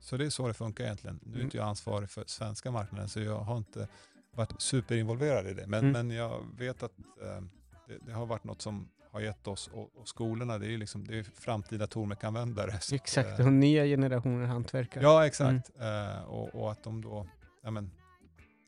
så det är så det funkar egentligen. Nu är Mm. inte jag ansvarig för svenska marknaden så jag har inte varit superinvolverad i det. Men, Mm. men jag vet att eh, det, det har varit något som har gett oss och, och skolorna, det är ju liksom, det är framtida Tormek-användare. Exakt, eh, och nya generationer hantverkare. Ja, exakt. Eh, och, och att de då, ja men,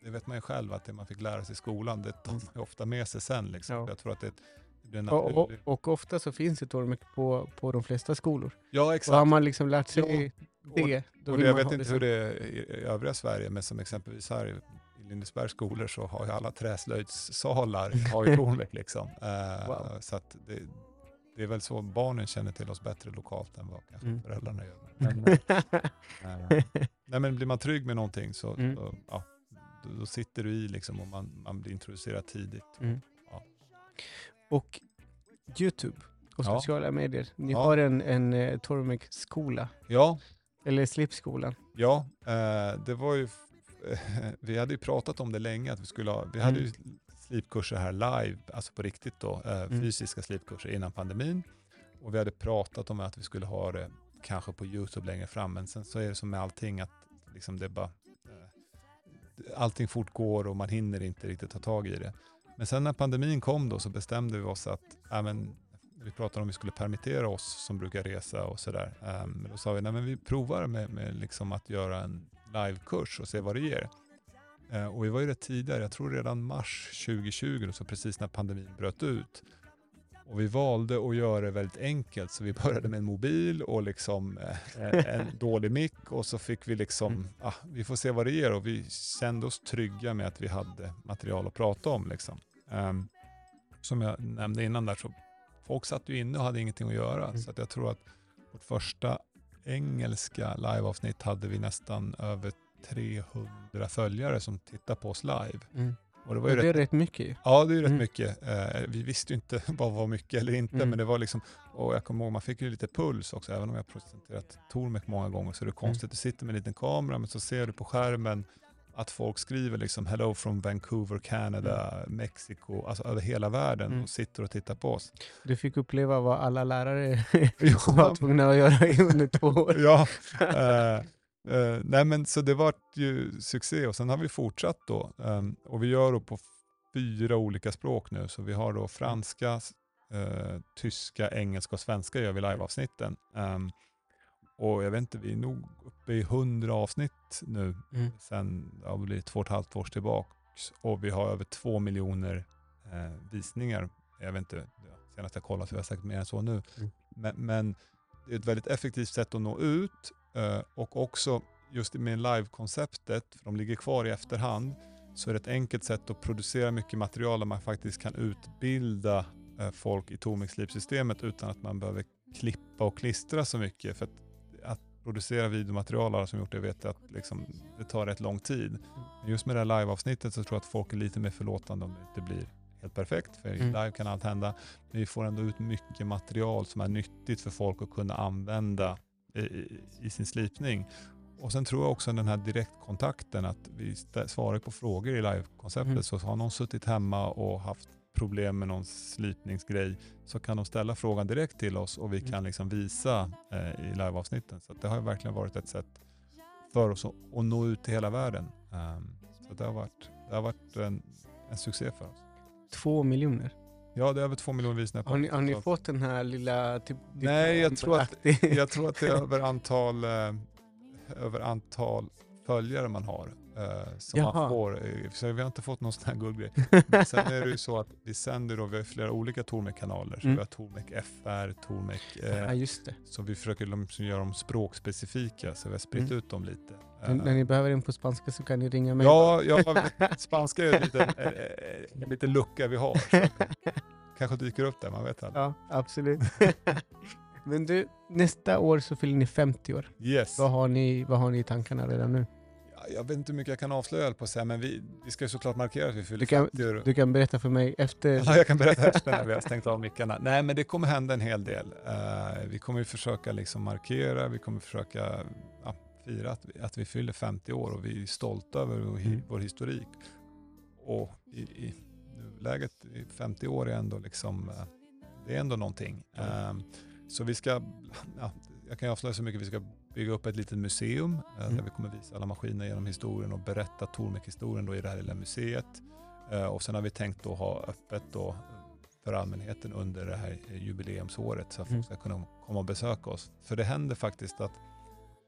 det vet man ju själv att det man fick lära sig i skolan, det tar man ju ofta med sig sen. Liksom. Ja. Jag tror att det, Och, och, och ofta så finns det Tormek på, på de flesta skolor. Ja, Och har exakt. man liksom lärt sig Och, det, då och vill jag vet inte det hur det är i, övriga Sverige, men som exempelvis här i, i Lindesbergs skolor så har ju alla träslöjdssalar har ju Tornvik liksom. Eh, Wow. Så att det, det är väl så barnen känner till oss bättre lokalt än vad kanske Mm. föräldrarna gör. Men, eh, nej, men blir man trygg med någonting så, Mm. så ja, då, då sitter du i liksom och man, man blir introducerad tidigt. Mm. Ja. Och Youtube och Ja. sociala medier. Ni Ja. har en, en uh, Tormek-skola, Ja, eller Slipskolan. ja eh, det var ju, vi hade ju pratat om det länge, att vi skulle ha, vi hade ju slipkurser här live, alltså på riktigt då, eh, Mm. fysiska slipkurser innan pandemin. Och vi hade pratat om att vi skulle ha det kanske på Youtube längre fram, men sen så är det som med allting att liksom det bara, eh, allting fortgår och man hinner inte riktigt ta tag i det. Men sen när pandemin kom då så bestämde vi oss att, ja, men, vi pratade om vi skulle permittera oss som brukar resa och sådär. Um, då sa vi, nej men vi provar med, med liksom att göra en livekurs och se vad det ger. Eh, och vi var ju rätt tidigare, jag tror redan mars 2020, då, så precis när pandemin bröt ut. Och vi valde att göra det väldigt enkelt, så vi började med en mobil och liksom eh, en dålig mick och så fick vi liksom, Mm. ah, vi får se vad det ger och vi kände oss trygga med att vi hade material att prata om. Liksom. Ehm, som jag nämnde innan där, så folk satt ju inne och hade ingenting att göra. Mm. Så att jag tror att vårt första engelska liveavsnitt hade vi nästan över 300 följare som tittar på oss live. Mm. Och det var ju det är rätt, rätt mycket ja, det är ju rätt Mm. mycket. Eh, vi visste ju inte vad var mycket eller inte, Mm. men det var liksom, och jag kommer ihåg, man fick ju lite puls också, även om jag presenterat Tormek många gånger, så är det Mm. konstigt, du sitter med en liten kamera, men så ser du på skärmen att folk skriver liksom hello from Vancouver, Canada, Mexiko, alltså över hela världen Mm. och sitter och tittar på oss. Du fick uppleva vad alla lärare var tvungna att göra under två år. ja, eh, eh, nej men så det var ju succé och sen har vi fortsatt då. ehm, och vi gör då på fyra olika språk nu. Så vi har då franska, eh, tyska, engelska och svenska gör vi liveavsnitten. Ehm, och jag vet inte, vi är nog uppe i hundra avsnitt nu Mm. sen ja, det blir två och ett halvt års tillbaks. Och vi har över två miljoner eh, visningar. Jag vet inte, senast jag kollade så vi har säkert mer än så nu. Mm. Men, men det är ett väldigt effektivt sätt att nå ut eh, och också just med live-konceptet, för de ligger kvar i efterhand, så är det ett enkelt sätt att producera mycket material där man faktiskt kan utbilda eh, folk i Tomix systemet utan att man behöver klippa och klistra så mycket. För producera videomaterial, alla som gjort det vet att liksom, det tar rätt lång tid. Men just med det här live-avsnittet så tror jag att folk är lite mer förlåtande om det inte blir helt perfekt, för Mm. live kan allt hända. Men vi får ändå ut mycket material som är nyttigt för folk att kunna använda i, i, i sin slipning. Och sen tror jag också den här direktkontakten, att vi svarar på frågor i live-konceptet. Mm. Så har någon suttit hemma och haft problem med någon slipningsgrej så kan de ställa frågan direkt till oss och vi Mm. kan liksom visa eh, i live-avsnitten. Så att det har verkligen varit ett sätt för oss att, att nå ut till hela världen. Ehm, så det har varit, det har varit en, en succé för oss. Två miljoner. Ja, det är över två miljoner visningar på Har ni, har ni fått den här lilla... Typ, Nej, jag tror att- Jag tror att det är över antal, eh, över antal följare man har. Eh, som Jaha. man får. Eh, Så vi har inte fått någon sån här guldgrej. Men sen är det ju så att vi sänder då, vi har flera olika Tormek-kanaler. Så Mm. vi har Tormek FR, Tormek, Ja, eh, just det. så vi försöker liksom göra dem språkspecifika. Så vi har spritt Mm. ut dem lite. Men Eh, när ni behöver en på spanska så kan ni ringa mig. Ja, ja, spanska är en liten, eh, eh, en liten lucka vi har. Kanske dyker upp där, man vet aldrig. Ja, absolut. Men du, nästa år så fyller ni 50 år. Yes. Vad har ni, vad har ni i tankarna redan nu? Ja, jag vet inte hur mycket jag kan avslöja på att säga, men vi, vi ska ju såklart markera att vi fyller Du kan, 50 år. du kan berätta för mig efter. Ja, jag kan berätta efter när vi har stängt av mickarna. Nej, men det kommer hända en hel del. Eh, vi kommer ju försöka liksom markera, vi kommer försöka ja, fira att vi, att vi fyller 50 år och vi är stolta över Mm. vår historik. Och i, i nuläget, i 50 år är ändå liksom, eh, det är ändå någonting. Eh, så vi ska, ja, jag kan ju avslöja så mycket, vi ska bygga upp ett litet museum eh, Mm. där vi kommer visa alla maskiner genom historien och berätta Tormek-historien då i det här lilla museet. Eh, och sen har vi tänkt att ha öppet då för allmänheten under det här jubileumsåret så att Mm. folk ska kunna komma och besöka oss. För det händer faktiskt att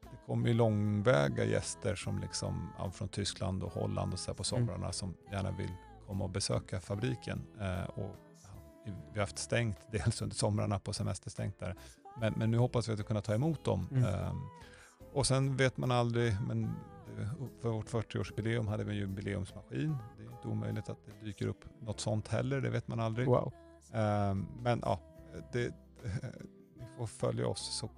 det kommer ju långväga gäster som liksom, från Tyskland och Holland och så på Mm. somrarna som gärna vill komma och besöka fabriken. Eh, och, vi har haft stängt dels under somrarna på semesterstängt där. Men, men nu hoppas vi att vi kunna ta emot dem. Mm. Ehm, och sen vet man aldrig, men för vårt 40-årsjubileum hade vi en jubileumsmaskin. Det är inte omöjligt att det dyker upp något sånt heller, det vet man aldrig. Wow. Ehm, men ja, det, ni får följa oss så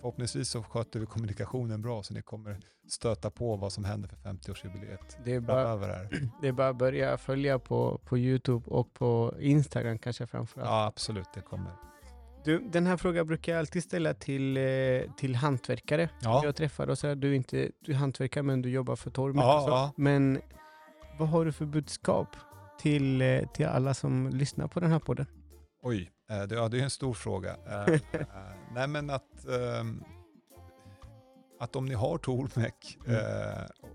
förhoppningsvis så sköter vi kommunikationen bra så ni kommer stöta på vad som händer för 50-årsjubileet Det är bara, här. det är bara att börja följa på, på Youtube och på Instagram kanske framförallt. Ja, absolut, det kommer. Du, den här frågan brukar jag alltid ställa till, eh, till hantverkare. Ja, Jag träffar och så här, du är inte du är hantverkare men du jobbar för Tormet. Ja, ja. Men vad har du för budskap till, eh, till alla som lyssnar på den här podden? oj, eh, det, ja, det är en stor fråga. Nej men att, ehm, att om ni har Tormek Mm.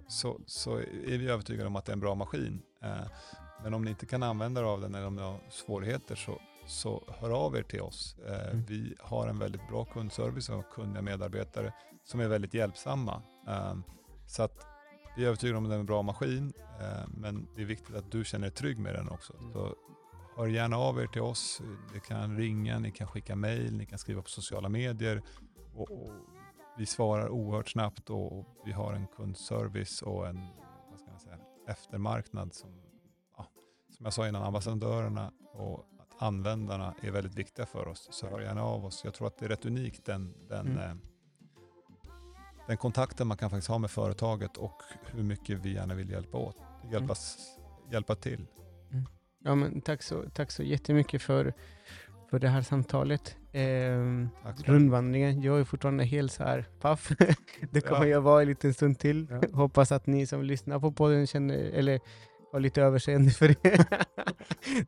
så, så är vi övertygade om att det är en bra maskin. Men om ni inte kan använda er av den eller om ni har svårigheter så, så hör av er till oss. Eh, Mm. Vi har en väldigt bra kundservice och kunniga medarbetare som är väldigt hjälpsamma. Eh, så att vi är övertygade om att det är en bra maskin, eh, men det är viktigt att du känner dig trygg med den också. Mm. Så hör gärna av er till oss. Ni kan ringa, ni kan skicka mejl, ni kan skriva på sociala medier. Och, och vi svarar oerhört snabbt och, vi har en kundservice och en vad ska man säga, eftermarknad som, ja, som jag sa innan, ambassadörerna och användarna är väldigt viktiga för oss. Så hör gärna av oss. Jag tror att det är rätt unikt den, den, Mm. eh, den kontakten man kan faktiskt ha med företaget och hur mycket vi gärna vill hjälpa åt, hjälpas, hjälpa till. Ja, men tack, så, tack så jättemycket för, för det här samtalet. Så rundvandringen, jag är fortfarande helt så här paff. det kommer Ja. jag vara en liten stund till. Ja. Hoppas att ni som lyssnar på podden känner, eller har lite överseende för det.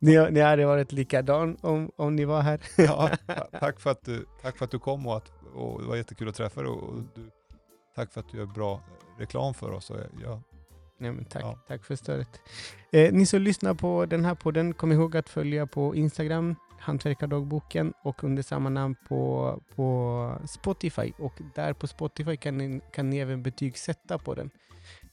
ni, ni hade varit likadan om, om ni var här. Ja, ta- tack, för att du, tack för att du kom och, att, och det var jättekul att träffa dig. Och, och du, tack för att du gör bra reklam för oss. Och jag, Nej, men tack, Ja. tack för stödet. Eh, ni som lyssnar på den här podden, kom ihåg att följa på Instagram, Hantverkardagboken och under samma namn på, på Spotify. Och där på Spotify kan ni, kan ni även betygsätta på den.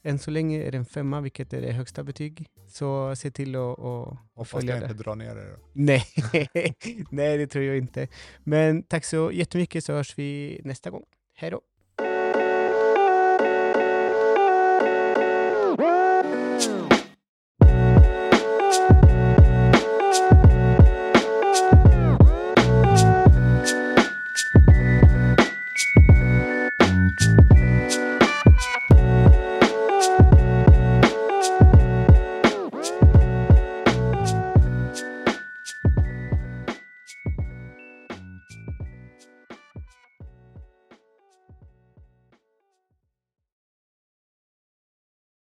Än så länge är det en femma, vilket är det högsta betyg. Så se till att, att, hoppas jag det. inte drar ner er. Nej, nej, det tror jag inte. Men tack så jättemycket så hörs vi nästa gång. Hej då!